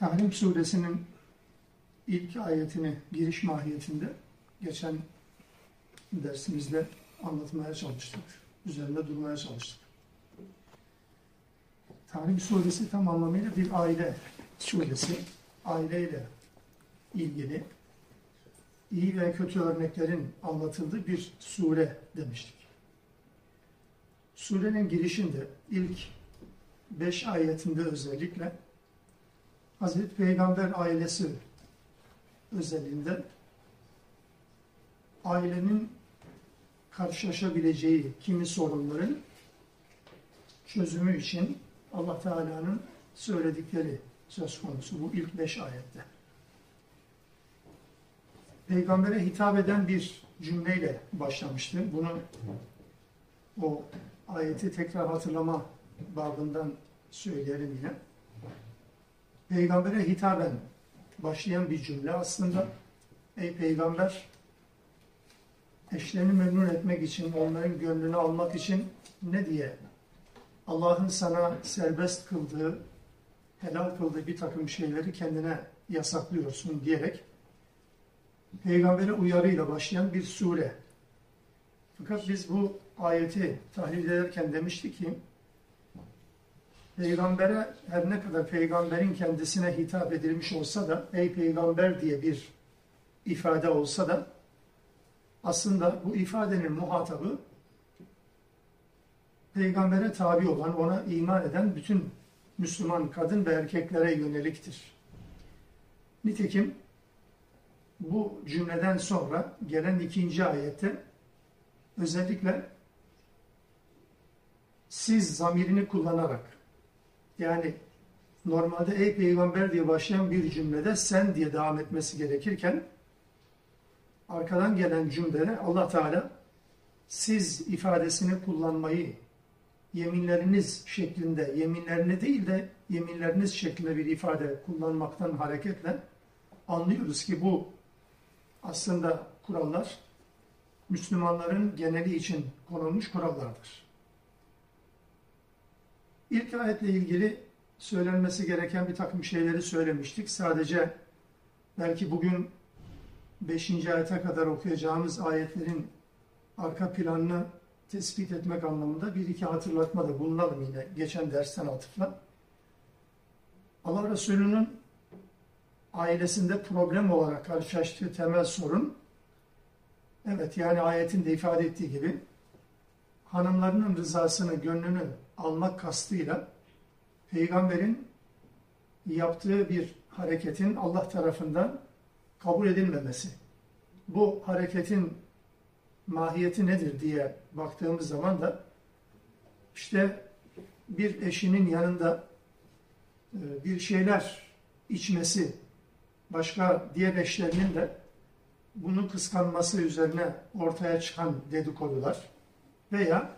Tahrim suresinin ilk ayetini giriş mahiyetinde geçen dersimizde anlatmaya çalıştık. Üzerinde durmaya çalıştık. Tahrim suresi tam anlamıyla bir aile suresi. Aileyle ilgili iyi ve kötü örneklerin anlatıldığı bir sure demiştik. Surenin girişinde ilk beş ayetinde özellikle Hazreti Peygamber ailesi özelinde ailenin karşılaşabileceği kimi sorunların çözümü için Allah Teala'nın söyledikleri söz konusu bu ilk beş ayette. Peygamber'e hitap eden bir cümleyle başlamıştı. Bunu o ayeti tekrar hatırlama babından söyleyelim yine. Peygamber'e hitaben başlayan bir cümle aslında. Ey peygamber eşlerini memnun etmek için, onların gönlünü almak için ne diye Allah'ın sana serbest kıldığı, helal kıldığı bir takım şeyleri kendine yasaklıyorsun diyerek peygambere uyarıyla başlayan bir sure. Fakat biz bu ayeti tahlil ederken demiştik ki peygambere her ne kadar peygamberin kendisine hitap edilmiş olsa da ey peygamber diye bir ifade olsa da aslında bu ifadenin muhatabı peygambere tabi olan, ona iman eden bütün Müslüman kadın ve erkeklere yöneliktir. Nitekim bu cümleden sonra gelen ikinci ayette özellikle siz zamirini kullanarak yani normalde ey peygamber diye başlayan bir cümlede sen diye devam etmesi gerekirken arkadan gelen cümlede Allah Teala siz ifadesini kullanmayı yeminleriniz şeklinde, yeminlerini değil de yeminleriniz şeklinde bir ifade kullanmaktan hareketle anlıyoruz ki bu aslında kurallar Müslümanların geneli için konulmuş kurallardır. İlk ayetle ilgili söylenmesi gereken bir takım şeyleri söylemiştik. Sadece belki bugün 5. ayete kadar okuyacağımız ayetlerin arka planını tespit etmek anlamında bir iki hatırlatma da bulunalım yine geçen dersten atıfla. Allah Resulü'nün ailesinde problem olarak karşılaştığı temel sorun evet yani ayetin de ifade ettiği gibi hanımlarının rızasını, gönlünü almak kastıyla peygamberin yaptığı bir hareketin Allah tarafından kabul edilmemesi. Bu hareketin mahiyeti nedir diye baktığımız zaman da işte bir eşinin yanında e, bir şeyler içmesi, başka diğer eşlerinin de bunu kıskanması üzerine ortaya çıkan dedikodular veya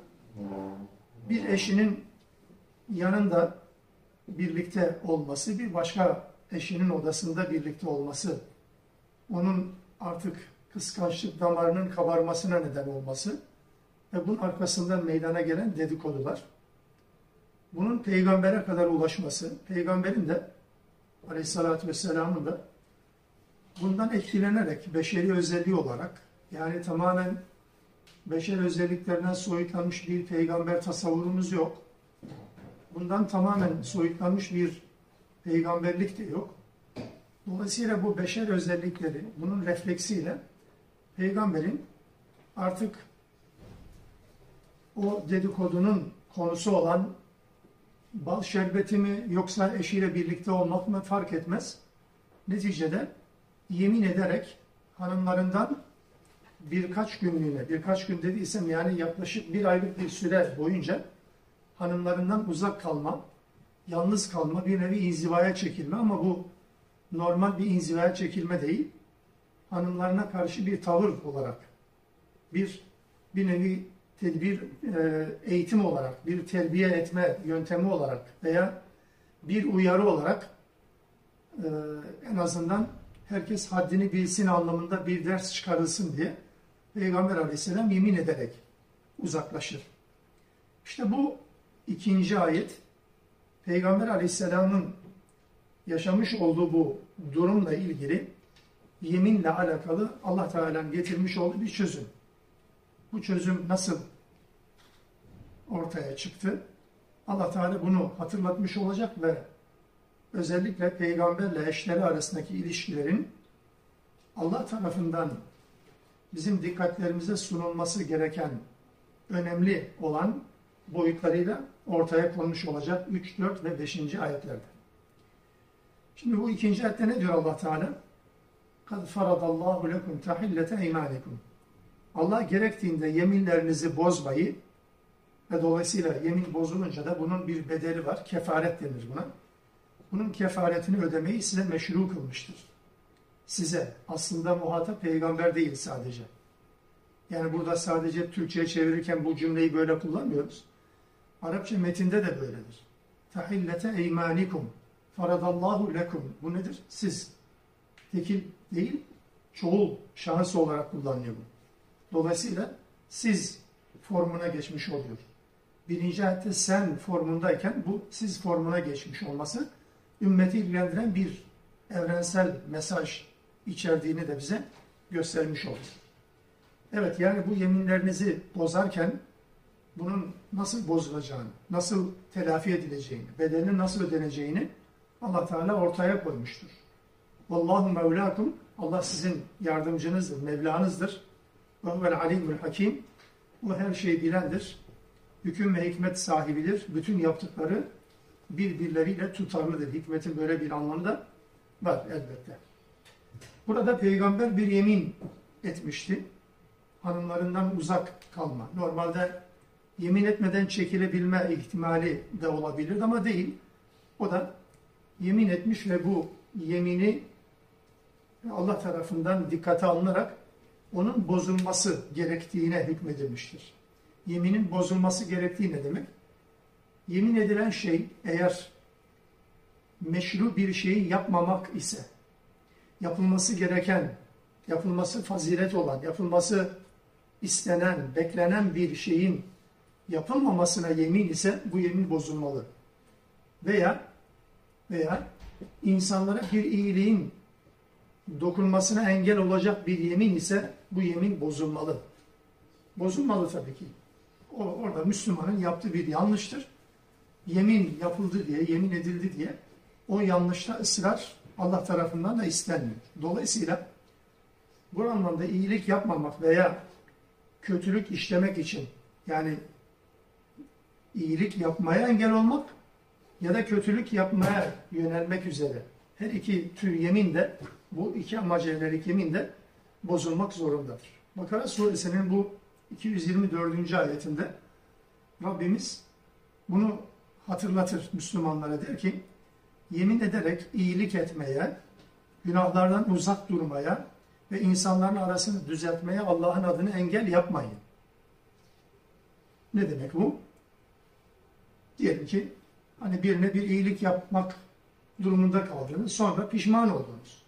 bir eşinin yanında birlikte olması, bir başka eşinin odasında birlikte olması, onun artık kıskançlık damarının kabarmasına neden olması ve bunun arkasından meydana gelen dedikodular. Bunun peygambere kadar ulaşması, peygamberin de aleyhissalatü vesselamın da bundan etkilenerek beşeri özelliği olarak yani tamamen beşer özelliklerinden soyutlanmış bir peygamber tasavvurumuz yok. Bundan tamamen soyutlanmış bir peygamberlik de yok. Dolayısıyla bu beşer özellikleri, bunun refleksiyle peygamberin artık o dedikodunun konusu olan bal şerbeti mi yoksa eşiyle birlikte olmak mı fark etmez. Neticede yemin ederek hanımlarından birkaç günlüğüne, birkaç gün dediysem yani yaklaşık bir aylık bir süre boyunca hanımlarından uzak kalma, yalnız kalma, bir nevi inzivaya çekilme ama bu normal bir inzivaya çekilme değil, hanımlarına karşı bir tavır olarak, bir bir nevi tedbir, e, eğitim olarak, bir terbiye etme yöntemi olarak veya bir uyarı olarak e, en azından herkes haddini bilsin anlamında bir ders çıkarılsın diye Peygamber aleyhisselam yemin ederek uzaklaşır. İşte bu ikinci ayet Peygamber aleyhisselamın yaşamış olduğu bu durumla ilgili yeminle alakalı Allah Teala'nın getirmiş olduğu bir çözüm. Bu çözüm nasıl ortaya çıktı? Allah Teala bunu hatırlatmış olacak ve özellikle peygamberle eşleri arasındaki ilişkilerin Allah tarafından bizim dikkatlerimize sunulması gereken önemli olan boyutlarıyla ortaya konmuş olacak 3, 4 ve 5. ayetlerde. Şimdi bu ikinci ayette ne diyor Allah Teala? قَدْ فَرَضَ اللّٰهُ لَكُمْ تَحِلَّةَ اَيْمَانِكُمْ Allah gerektiğinde yeminlerinizi bozmayı ve dolayısıyla yemin bozulunca da bunun bir bedeli var. Kefaret denir buna. Bunun kefaretini ödemeyi size meşru kılmıştır. Size aslında muhatap peygamber değil sadece. Yani burada sadece Türkçe'ye çevirirken bu cümleyi böyle kullanmıyoruz. Arapça metinde de böyledir. Tahillete eymanikum faradallahu lekum. Bu nedir? Siz. Tekil değil, çoğul şahıs olarak kullanıyor bu. Dolayısıyla siz formuna geçmiş oluyor. Birinci ayette sen formundayken bu siz formuna geçmiş olması ümmeti ilgilendiren bir evrensel mesaj içerdiğini de bize göstermiş olur. Evet yani bu yeminlerinizi bozarken bunun nasıl bozulacağını, nasıl telafi edileceğini, bedelinin nasıl ödeneceğini Allah Teala ortaya koymuştur. Vallahu mevlakum Allah sizin yardımcınızdır, Mevlanızdır. Ve huvel alimul hakim. O her şeyi bilendir. Hüküm ve hikmet sahibidir. Bütün yaptıkları birbirleriyle tutarlıdır. Hikmetin böyle bir anlamı da var elbette. Burada peygamber bir yemin etmişti. Hanımlarından uzak kalma. Normalde yemin etmeden çekilebilme ihtimali de olabilir ama değil. O da yemin etmiş ve bu yemini Allah tarafından dikkate alınarak onun bozulması gerektiğine hükmedilmiştir. Yeminin bozulması gerektiği ne demek? Yemin edilen şey eğer meşru bir şeyi yapmamak ise, yapılması gereken, yapılması fazilet olan, yapılması istenen, beklenen bir şeyin yapılmamasına yemin ise bu yemin bozulmalı. Veya veya insanlara bir iyiliğin dokunmasına engel olacak bir yemin ise bu yemin bozulmalı. Bozulmalı tabii ki. O, orada Müslümanın yaptığı bir yanlıştır. Yemin yapıldı diye, yemin edildi diye o yanlışta ısrar Allah tarafından da istenmiyor. Dolayısıyla bu anlamda iyilik yapmamak veya kötülük işlemek için yani iyilik yapmaya engel olmak ya da kötülük yapmaya yönelmek üzere her iki tür yemin de bu iki amaca yönelik yemin de bozulmak zorundadır. Bakara suresinin bu 224. ayetinde Rabbimiz bunu hatırlatır Müslümanlara der ki yemin ederek iyilik etmeye, günahlardan uzak durmaya ve insanların arasını düzeltmeye Allah'ın adını engel yapmayın. Ne demek bu? Diyelim ki hani birine bir iyilik yapmak durumunda kaldınız, sonra pişman oldunuz.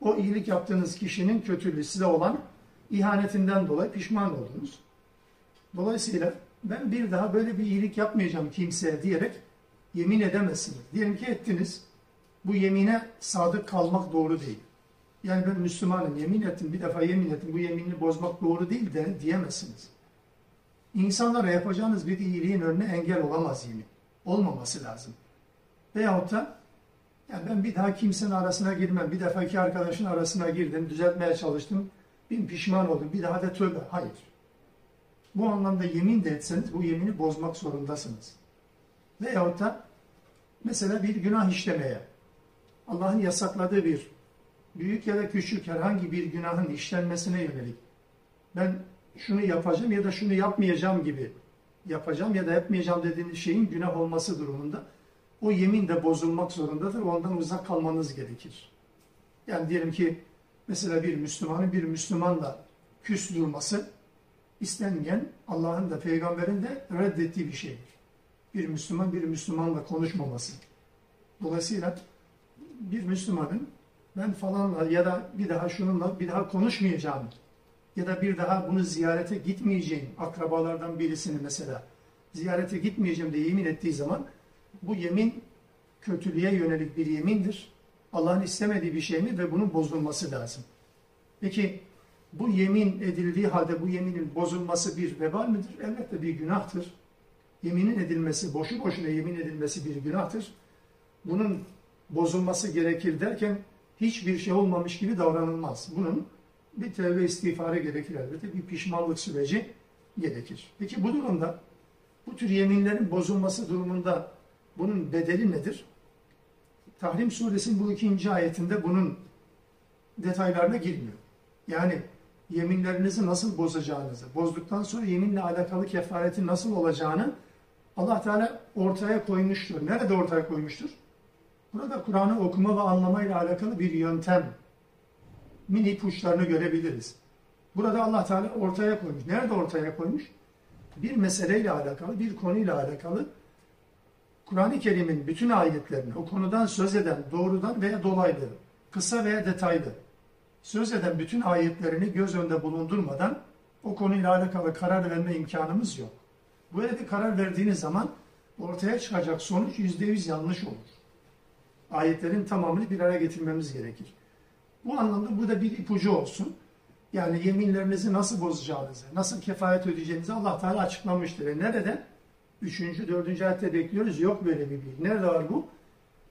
O iyilik yaptığınız kişinin kötülüğü size olan ihanetinden dolayı pişman oldunuz. Dolayısıyla ben bir daha böyle bir iyilik yapmayacağım kimseye diyerek yemin edemezsiniz. Diyelim ki ettiniz. Bu yemine sadık kalmak doğru değil. Yani ben Müslümanım yemin ettim bir defa yemin ettim bu yeminini bozmak doğru değil de diyemezsiniz. İnsanlara yapacağınız bir iyiliğin önüne engel olamaz yemin. Olmaması lazım. Veyahut da yani ben bir daha kimsenin arasına girmem. Bir defa iki arkadaşın arasına girdim, düzeltmeye çalıştım. Bin pişman oldum. Bir daha da tövbe. Hayır. Bu anlamda yemin de etseniz bu yemini bozmak zorundasınız. Veyahut da mesela bir günah işlemeye, Allah'ın yasakladığı bir büyük ya da küçük herhangi bir günahın işlenmesine yönelik ben şunu yapacağım ya da şunu yapmayacağım gibi yapacağım ya da yapmayacağım dediğiniz şeyin günah olması durumunda o yemin de bozulmak zorundadır. Ondan uzak kalmanız gerekir. Yani diyelim ki mesela bir Müslümanın bir Müslümanla küs durması istenmeyen Allah'ın da peygamberin de reddettiği bir şeydir. Bir Müslüman bir Müslümanla konuşmaması. Dolayısıyla bir Müslümanın ben falanla ya da bir daha şununla bir daha konuşmayacağım ya da bir daha bunu ziyarete gitmeyeceğim akrabalardan birisini mesela ziyarete gitmeyeceğim diye yemin ettiği zaman bu yemin kötülüğe yönelik bir yemindir. Allah'ın istemediği bir şey mi ve bunun bozulması lazım. Peki bu yemin edildiği halde bu yeminin bozulması bir vebal midir? Elbette bir günahtır. Yeminin edilmesi, boşu boşuna yemin edilmesi bir günahtır. Bunun bozulması gerekir derken hiçbir şey olmamış gibi davranılmaz. Bunun bir tevbe istiğfarı gerekir elbette, bir pişmanlık süreci gerekir. Peki bu durumda, bu tür yeminlerin bozulması durumunda bunun bedeli nedir? Tahrim suresinin bu ikinci ayetinde bunun detaylarına girmiyor. Yani yeminlerinizi nasıl bozacağınızı, bozduktan sonra yeminle alakalı kefaretin nasıl olacağını Allah Teala ortaya koymuştur. Nerede ortaya koymuştur? Burada Kur'an'ı okuma ve anlamayla alakalı bir yöntem, mini ipuçlarını görebiliriz. Burada Allah Teala ortaya koymuş. Nerede ortaya koymuş? Bir meseleyle alakalı, bir konuyla alakalı Kur'an-ı Kerim'in bütün ayetlerini o konudan söz eden doğrudan veya dolaylı, kısa veya detaylı söz eden bütün ayetlerini göz önünde bulundurmadan o konuyla alakalı karar verme imkanımız yok. Böyle bir karar verdiğiniz zaman ortaya çıkacak sonuç yüzde yüz yanlış olur. Ayetlerin tamamını bir araya getirmemiz gerekir. Bu anlamda bu da bir ipucu olsun. Yani yeminlerinizi nasıl bozacağınızı, nasıl kefaret ödeyeceğinizi Allah Teala açıklamıştır. E nerede? Üçüncü, dördüncü ayette bekliyoruz. Yok böyle bir bilgi. Nerede var bu?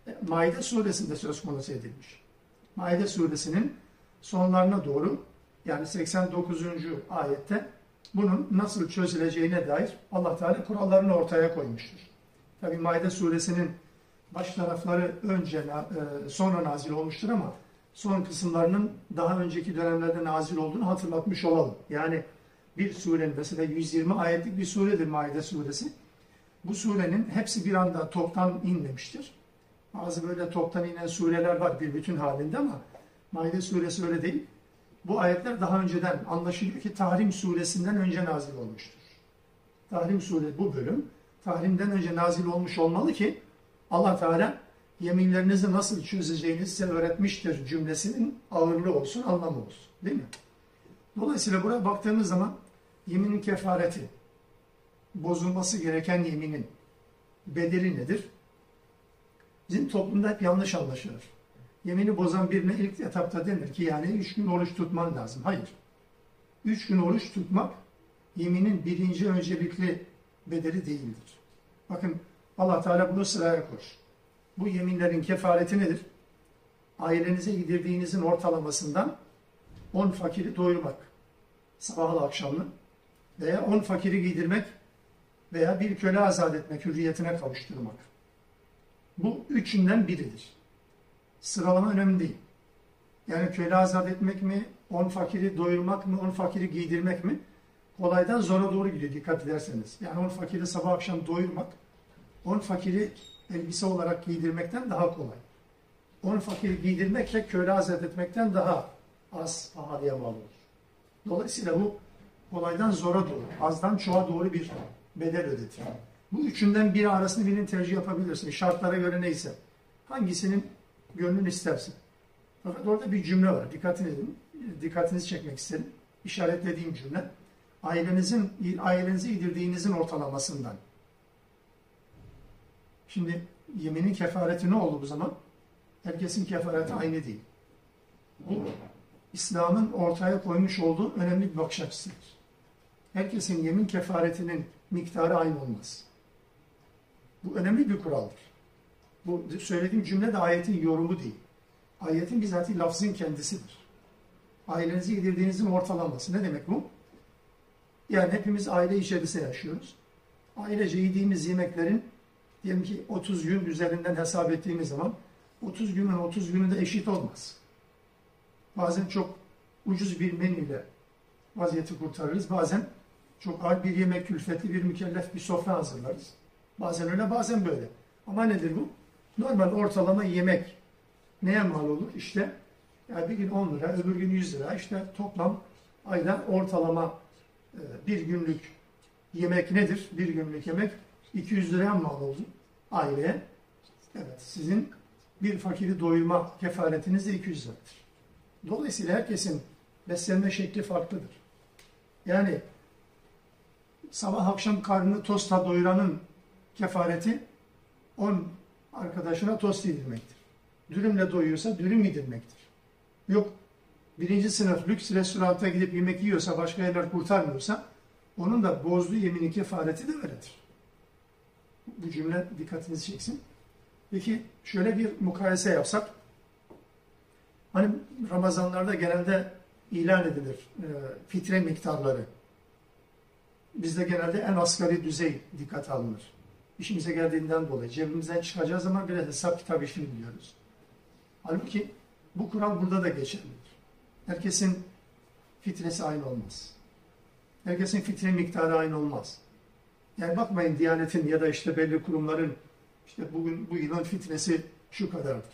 E, Maide suresinde söz konusu edilmiş. Maide suresinin sonlarına doğru yani 89. ayette bunun nasıl çözüleceğine dair Allah Teala kurallarını ortaya koymuştur. Tabi Maide suresinin baş tarafları önce e, sonra nazil olmuştur ama son kısımlarının daha önceki dönemlerde nazil olduğunu hatırlatmış olalım. Yani bir surenin mesela 120 ayetlik bir suredir Maide suresi. Bu surenin hepsi bir anda toptan inmemiştir. Bazı böyle toptan inen sureler var bir bütün halinde ama Maide suresi öyle değil. Bu ayetler daha önceden anlaşılıyor ki Tahrim suresinden önce nazil olmuştur. Tahrim suresi bu bölüm Tahrimden önce nazil olmuş olmalı ki Allah Teala yeminlerinizi nasıl çözeceğinizi size öğretmiştir cümlesinin ağırlığı olsun, anlamı olsun. Değil mi? Dolayısıyla buraya baktığımız zaman yeminin kefareti, bozulması gereken yeminin bedeli nedir? Bizim toplumda hep yanlış anlaşılır. Yemini bozan birine ilk etapta denir ki yani üç gün oruç tutman lazım. Hayır. Üç gün oruç tutmak yeminin birinci öncelikli bedeli değildir. Bakın Allah Teala bunu sıraya koş. Bu yeminlerin kefareti nedir? Ailenize yedirdiğinizin ortalamasından 10 fakiri doyurmak. Sabahlı akşamlı. Veya 10 fakiri giydirmek veya bir köle azat etmek, hürriyetine kavuşturmak. Bu üçünden biridir. Sıralama önemli değil. Yani köle azat etmek mi, on fakiri doyurmak mı, on fakiri giydirmek mi? Kolaydan zora doğru gidiyor dikkat ederseniz. Yani on fakiri sabah akşam doyurmak, on fakiri elbise olarak giydirmekten daha kolay. On fakiri giydirmekle köle azat etmekten daha az pahalıya mal olur. Dolayısıyla bu kolaydan zora doğru, azdan çoğa doğru bir bedel ödetir. Bu üçünden biri arasında birinin tercih yapabilirsin. Şartlara göre neyse. Hangisinin gönlün istersin. Fakat orada bir cümle var. Dikkatinizi, dikkatinizi çekmek istedim. İşaretlediğim cümle. Ailenizin, ailenizi yedirdiğinizin ortalamasından. Şimdi yeminin kefareti ne oldu bu zaman? Herkesin kefareti aynı değil. Bu İslam'ın ortaya koymuş olduğu önemli bir bakış açısıdır. Herkesin yemin kefaretinin miktarı aynı olmaz. Bu önemli bir kuraldır. Bu söylediğim cümle de ayetin yorumu değil. Ayetin bizatihi lafzın kendisidir. Ailenizi yedirdiğinizin ortalaması. Ne demek bu? Yani hepimiz aile içerisinde yaşıyoruz. Ailece yediğimiz yemeklerin diyelim ki 30 gün üzerinden hesap ettiğimiz zaman 30 günün 30 günü de eşit olmaz. Bazen çok ucuz bir menüyle vaziyeti kurtarırız. Bazen çok ağır bir yemek külfetli bir mükellef bir sofra hazırlarız. Bazen öyle bazen böyle. Ama nedir bu? Normal ortalama yemek neye mal olur? İşte yani bir gün 10 lira, öbür gün 100 lira. İşte toplam ayda ortalama e, bir günlük yemek nedir? Bir günlük yemek 200 liraya mal oldu aileye. Evet, sizin bir fakiri doyurma kefaretiniz de 200 liradır. Dolayısıyla herkesin beslenme şekli farklıdır. Yani sabah akşam karnını tosta doyuranın kefareti 10 arkadaşına tost yedirmektir. Dürümle doyuyorsa dürüm yedirmektir. Yok birinci sınıf lüks restoranta gidip yemek yiyorsa başka yerler kurtarmıyorsa onun da bozduğu yeminin kefareti de öyledir. Bu cümle dikkatinizi çeksin. Peki şöyle bir mukayese yapsak. Hani Ramazanlarda genelde ilan edilir e, fitre miktarları. Bizde genelde en asgari düzey dikkat alınır. İşimize geldiğinden dolayı cebimizden çıkacağı zaman biraz hesap kitap işini biliyoruz. Halbuki bu kural burada da geçerlidir. Herkesin fitresi aynı olmaz. Herkesin fitre miktarı aynı olmaz. Yani bakmayın Diyanet'in ya da işte belli kurumların işte bugün bu yılın fitresi şu kadardır.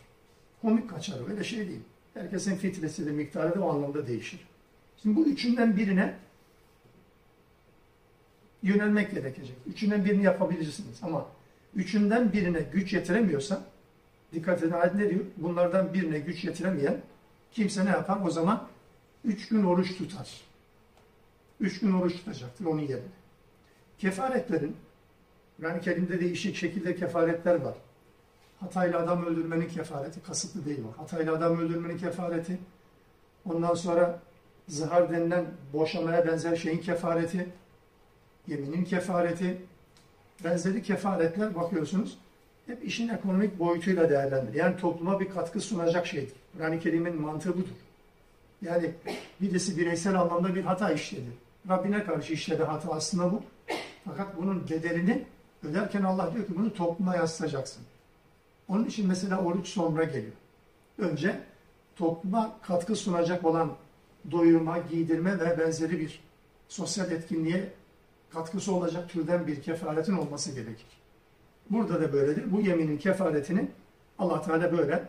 Komik kaçar öyle şey değil. Herkesin fitresi de miktarı da o anlamda değişir. Şimdi bu üçünden birine yönelmek gerekecek. Üçünden birini yapabilirsiniz ama üçünden birine güç yetiremiyorsa dikkat edin ayet ne diyor? Bunlardan birine güç yetiremeyen kimse ne yapar? O zaman üç gün oruç tutar. Üç gün oruç tutacaktır onun yerine. Kefaretlerin yani kelimde değişik şekilde kefaretler var. Hatayla adam öldürmenin kefareti, kasıtlı değil o. Hatayla adam öldürmenin kefareti, ondan sonra zihar denilen boşamaya benzer şeyin kefareti, yeminin kefareti, benzeri kefaretler bakıyorsunuz. Hep işin ekonomik boyutuyla değerlendirilir. Yani topluma bir katkı sunacak şeydir. Yani kelimenin mantığı budur. Yani birisi bireysel anlamda bir hata işledi. Rabbine karşı işledi hata aslında bu. Fakat bunun bedelini öderken Allah diyor ki bunu topluma yaslayacaksın. Onun için mesela oruç sonra geliyor. Önce topluma katkı sunacak olan doyurma, giydirme ve benzeri bir sosyal etkinliğe katkısı olacak türden bir kefaretin olması gerekir. Burada da böyledir. Bu yeminin kefaretini Allah Teala böyle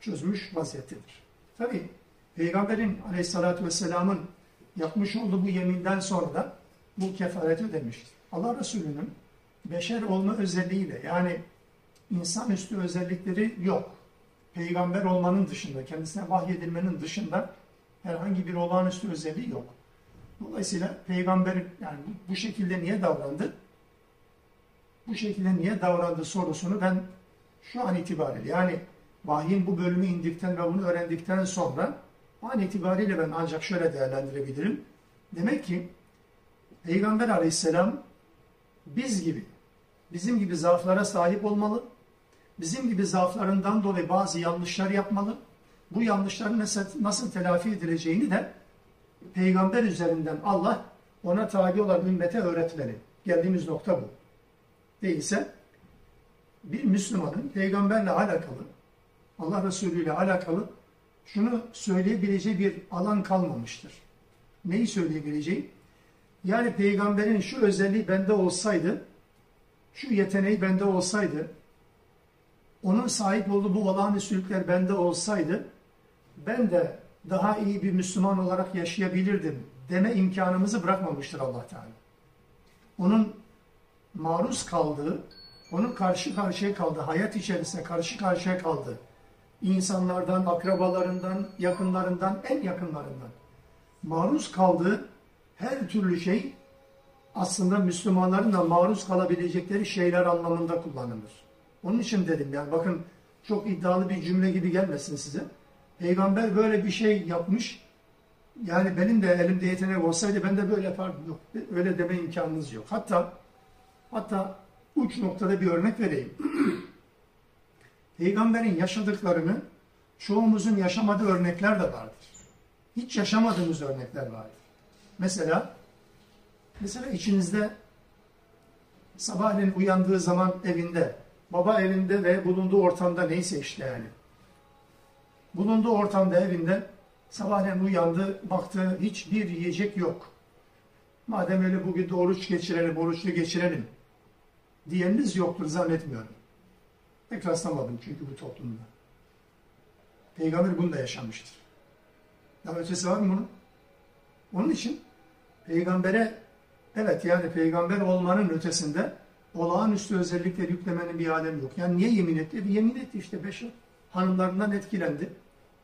çözmüş vaziyettedir. Tabi Peygamberin aleyhissalatü vesselamın yapmış olduğu bu yeminden sonra da bu kefareti ödemiştir. Allah Resulü'nün beşer olma özelliğiyle yani insanüstü özellikleri yok. Peygamber olmanın dışında, kendisine vahyedilmenin dışında herhangi bir olağanüstü özelliği yok. Dolayısıyla peygamber yani bu şekilde niye davrandı? Bu şekilde niye davrandı sorusunu ben şu an itibariyle yani vahyin bu bölümü indikten ve bunu öğrendikten sonra an itibariyle ben ancak şöyle değerlendirebilirim. Demek ki Peygamber aleyhisselam biz gibi, bizim gibi zaaflara sahip olmalı, bizim gibi zaaflarından dolayı bazı yanlışlar yapmalı, bu yanlışların nasıl, nasıl telafi edileceğini de peygamber üzerinden Allah ona tabi olan ümmete öğretmeli. Geldiğimiz nokta bu. Değilse bir Müslümanın peygamberle alakalı, Allah Resulü ile alakalı şunu söyleyebileceği bir alan kalmamıştır. Neyi söyleyebileceği? Yani peygamberin şu özelliği bende olsaydı, şu yeteneği bende olsaydı, onun sahip olduğu bu olağanüstülükler bende olsaydı, ben de daha iyi bir Müslüman olarak yaşayabilirdim deme imkanımızı bırakmamıştır allah Teala. Onun maruz kaldığı, onun karşı karşıya kaldığı, hayat içerisinde karşı karşıya kaldığı, insanlardan, akrabalarından, yakınlarından, en yakınlarından maruz kaldığı her türlü şey aslında Müslümanların da maruz kalabilecekleri şeyler anlamında kullanılır. Onun için dedim yani bakın çok iddialı bir cümle gibi gelmesin size. Peygamber böyle bir şey yapmış. Yani benim de elimde yetenek olsaydı ben de böyle yapardım. Yok, öyle deme imkanınız yok. Hatta hatta uç noktada bir örnek vereyim. Peygamberin yaşadıklarını çoğumuzun yaşamadığı örnekler de vardır. Hiç yaşamadığımız örnekler vardır. Mesela mesela içinizde sabahleyin uyandığı zaman evinde, baba evinde ve bulunduğu ortamda neyse işte yani. Bulunduğu ortamda evinde sabahleyin uyandı, baktı hiçbir yiyecek yok. Madem öyle bugün de oruç geçirelim, oruçlu geçirelim diyeniniz yoktur zannetmiyorum. Pek rastlamadım çünkü bu toplumda. Peygamber bunu da yaşamıştır. Daha ötesi var mı bunun? Onun için peygambere evet yani peygamber olmanın ötesinde olağanüstü özellikler yüklemenin bir alemi yok. Yani niye yemin etti? Bir yemin etti işte beşer. Hanımlarından etkilendi.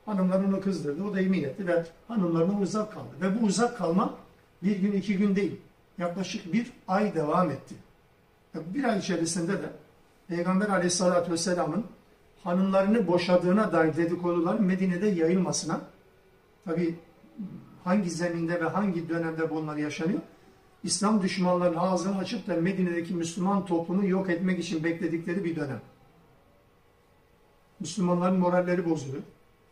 Hanımlar onu kızdırdı. O da yemin etti ve hanımlarına uzak kaldı. Ve bu uzak kalma bir gün iki gün değil. Yaklaşık bir ay devam etti. Bir ay içerisinde de Peygamber aleyhissalatü vesselamın hanımlarını boşadığına dair dedikodular Medine'de yayılmasına tabi hangi zeminde ve hangi dönemde bunlar yaşanıyor? İslam düşmanlarının ağzını açıp da Medine'deki Müslüman toplumu yok etmek için bekledikleri bir dönem. Müslümanların moralleri bozuluyor.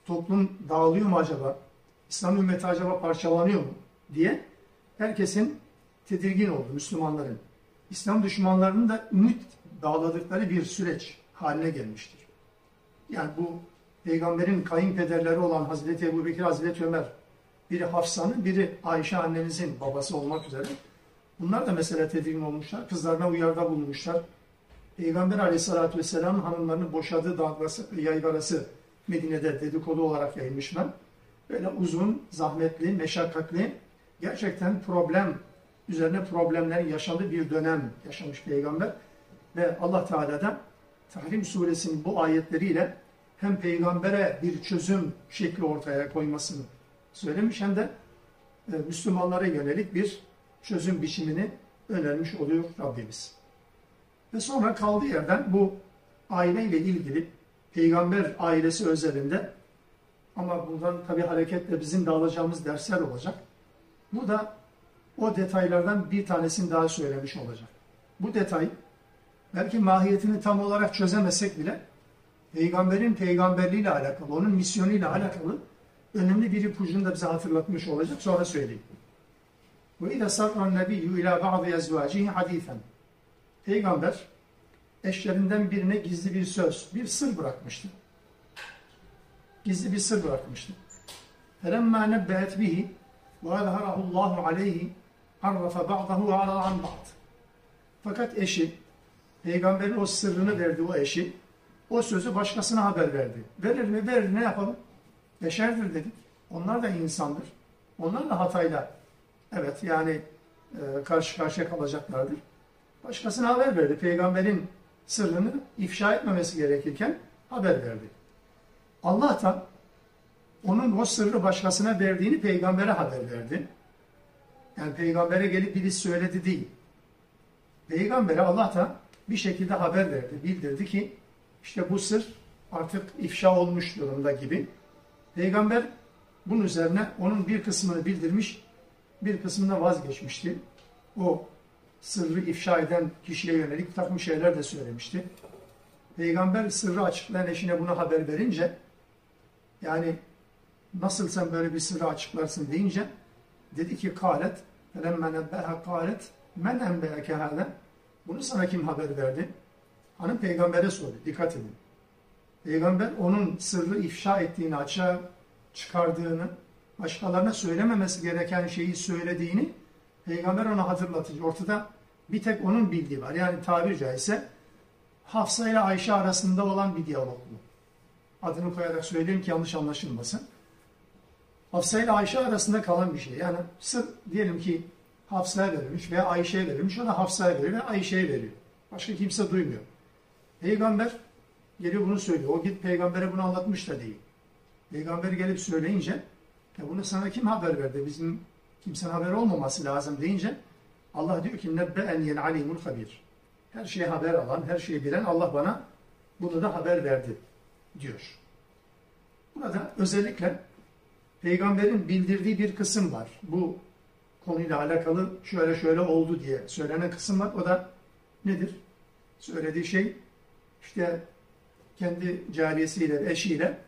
Toplum dağılıyor mu acaba? İslam ümmeti acaba parçalanıyor mu? diye herkesin tedirgin oldu Müslümanların. İslam düşmanlarının da ümit dağladıkları bir süreç haline gelmiştir. Yani bu peygamberin kayınpederleri olan Hazreti Ebu Bekir, Hazreti Ömer, biri Hafsa'nın, biri Ayşe annemizin babası olmak üzere. Bunlar da mesela tedirgin olmuşlar. Kızlarına uyarda bulunmuşlar. Peygamber aleyhissalatü vesselam hanımlarını boşadığı dalgası, yaygarası Medine'de dedikodu olarak yayılmışlar. Böyle uzun, zahmetli, meşakkatli, gerçekten problem üzerine problemler yaşadığı bir dönem yaşamış peygamber. Ve Allah Teala'da Tahrim suresinin bu ayetleriyle hem peygambere bir çözüm şekli ortaya koymasını söylemiş hem de e, Müslümanlara yönelik bir çözüm biçimini önermiş oluyor Rabbimiz. Ve sonra kaldığı yerden bu aileyle ilgili peygamber ailesi özelinde ama bundan tabi hareketle bizim de alacağımız dersler olacak. Bu da o detaylardan bir tanesini daha söylemiş olacak. Bu detay belki mahiyetini tam olarak çözemesek bile peygamberin peygamberliğiyle alakalı, onun misyonuyla alakalı önemli bir ipucunu da bize hatırlatmış olacak. Sonra söyleyeyim. Ve ile sarran nebiyyü ila ba'dı ezvacihi hadithen. Peygamber eşlerinden birine gizli bir söz, bir sır bırakmıştı. Gizli bir sır bırakmıştı. فَلَمَّا نَبَّهَتْ بِهِ وَاَظْهَرَهُ اللّٰهُ عَلَيْهِ عَرَّفَ بَعْضَهُ وَعَرَى عَنْ بَعْضٍ Fakat eşi, peygamberin o sırrını verdi o eşi, o sözü başkasına haber verdi. Verir mi? Verir. Ne yapalım? Beşerdir dedik. Onlar da insandır. Onlar da hatayla evet yani e, karşı karşıya kalacaklardır. Başkasına haber verdi. Peygamberin sırrını ifşa etmemesi gerekirken haber verdi. Allah da onun o sırrı başkasına verdiğini peygambere haber verdi. Yani peygambere gelip birisi söyledi değil. Peygambere Allah da bir şekilde haber verdi, bildirdi ki işte bu sır artık ifşa olmuş durumda gibi. Peygamber bunun üzerine onun bir kısmını bildirmiş, bir kısmına vazgeçmişti. O sırrı ifşa eden kişiye yönelik bir takım şeyler de söylemişti. Peygamber sırrı açıklayan eşine bunu haber verince yani nasıl sen böyle bir sırrı açıklarsın deyince dedi ki kâlet felemme nebbeha kâlet men embeyeke hâle bunu sana kim haber verdi? Hanım peygambere sordu. Dikkat edin. Peygamber onun sırrı ifşa ettiğini, açığa çıkardığını, başkalarına söylememesi gereken şeyi söylediğini peygamber ona hatırlatıcı. Ortada bir tek onun bildiği var. Yani tabiri caizse Hafsa ile Ayşe arasında olan bir diyalog bu. Adını koyarak söyleyeyim ki yanlış anlaşılmasın. Hafsa ile Ayşe arasında kalan bir şey. Yani sır diyelim ki Hafsa'ya verilmiş veya Ayşe'ye verilmiş. O da Hafsa'ya veriyor ve Ayşe'ye veriyor. Başka kimse duymuyor. Peygamber geliyor bunu söylüyor. O git peygambere bunu anlatmış da değil. Peygamber gelip söyleyince ya bunu sana kim haber verdi? Bizim kimsenin haberi olmaması lazım deyince Allah diyor ki nebbe en yel alimul habir. Her şeye haber alan, her şeyi bilen Allah bana bunu da haber verdi diyor. Burada özellikle peygamberin bildirdiği bir kısım var. Bu konuyla alakalı şöyle şöyle oldu diye söylenen kısım var. O da nedir? Söylediği şey işte kendi cariyesiyle, eşiyle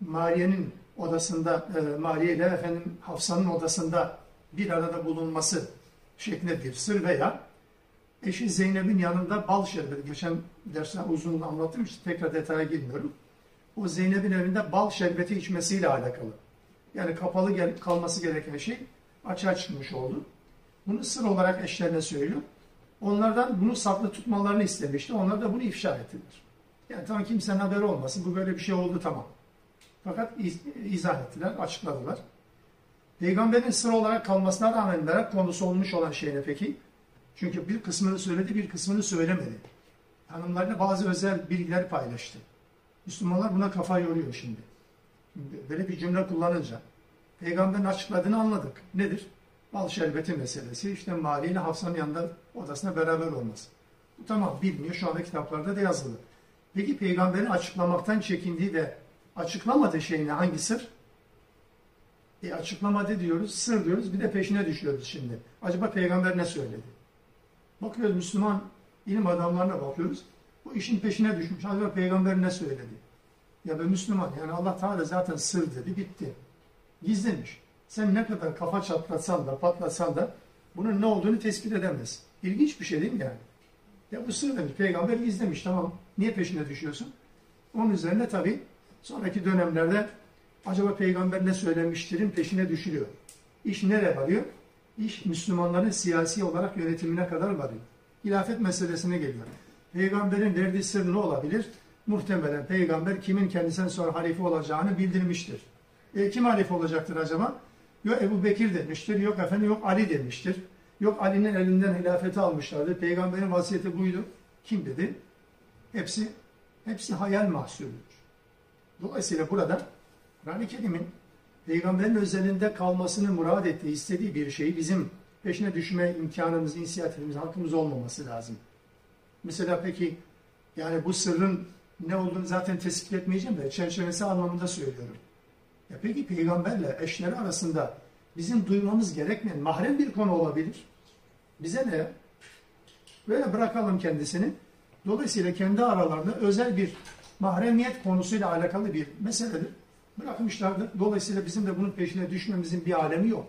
Mariye'nin odasında, e, Mariye ile efendim Hafsa'nın odasında bir arada bulunması şeklinde bir sır veya eşi Zeynep'in yanında bal şerbeti, geçen derste uzun anlattım işte tekrar detaya girmiyorum. O Zeynep'in evinde bal şerbeti içmesiyle alakalı. Yani kapalı gel kalması gereken şey açığa çıkmış oldu. Bunu sır olarak eşlerine söylüyor. Onlardan bunu saklı tutmalarını istemişti. Onlar da bunu ifşa ettiler. Yani tamam kimsenin haberi olmasın. Bu böyle bir şey oldu tamam. Fakat iz, izah ettiler, açıkladılar. Peygamberin sır olarak kalmasına rağmen merak konusu olmuş olan şey ne peki? Çünkü bir kısmını söyledi, bir kısmını söylemedi. Hanımlarına bazı özel bilgiler paylaştı. Müslümanlar buna kafa yoruyor şimdi. Böyle bir cümle kullanınca. Peygamberin açıkladığını anladık. Nedir? Bal şerbeti meselesi. İşte Mali ile Hafsa'nın yanında odasına beraber olması. Bu tamam bilmiyor. Şu anda kitaplarda da yazılı. Peki peygamberin açıklamaktan çekindiği de açıklamadığı şey ne? Hangi sır? E açıklamadı diyoruz, sır diyoruz. Bir de peşine düşüyoruz şimdi. Acaba peygamber ne söyledi? Bakıyoruz Müslüman ilim adamlarına bakıyoruz. Bu işin peşine düşmüş. Acaba peygamber ne söyledi? Ya da Müslüman yani Allah Teala zaten sır dedi bitti. Gizlemiş. Sen ne kadar kafa çatlatsan da patlatsan da bunun ne olduğunu tespit edemez. İlginç bir şey değil mi yani? Ya bu sır demiş. Peygamber gizlemiş tamam. Niye peşine düşüyorsun? Onun üzerine tabi sonraki dönemlerde acaba peygamber ne söylemiştirin peşine düşülüyor. İş nereye varıyor? İş Müslümanların siyasi olarak yönetimine kadar varıyor. Hilafet meselesine geliyor. Peygamberin verdiği sır ne olabilir? Muhtemelen peygamber kimin kendisinden sonra halife olacağını bildirmiştir. E, kim halife olacaktır acaba? Yok Ebu Bekir demiştir, yok efendim yok Ali demiştir. Yok Ali'nin elinden hilafeti almışlardı. Peygamberin vasiyeti buydu. Kim dedi? Hepsi hepsi hayal mahsulüdür. Dolayısıyla burada Kur'an-ı Kerim'in peygamberin özelinde kalmasını murad ettiği, istediği bir şeyi bizim peşine düşme imkanımız, inisiyatifimiz, hakkımız olmaması lazım. Mesela peki yani bu sırrın ne olduğunu zaten tespit etmeyeceğim de çerçevesi anlamında söylüyorum. Ya peki peygamberle eşleri arasında bizim duymamız gerekmeyen mahrem bir konu olabilir. Bize ne? Böyle bırakalım kendisini. Dolayısıyla kendi aralarında özel bir mahremiyet konusuyla alakalı bir meseledir. Bırakmışlardır. Dolayısıyla bizim de bunun peşine düşmemizin bir alemi yok.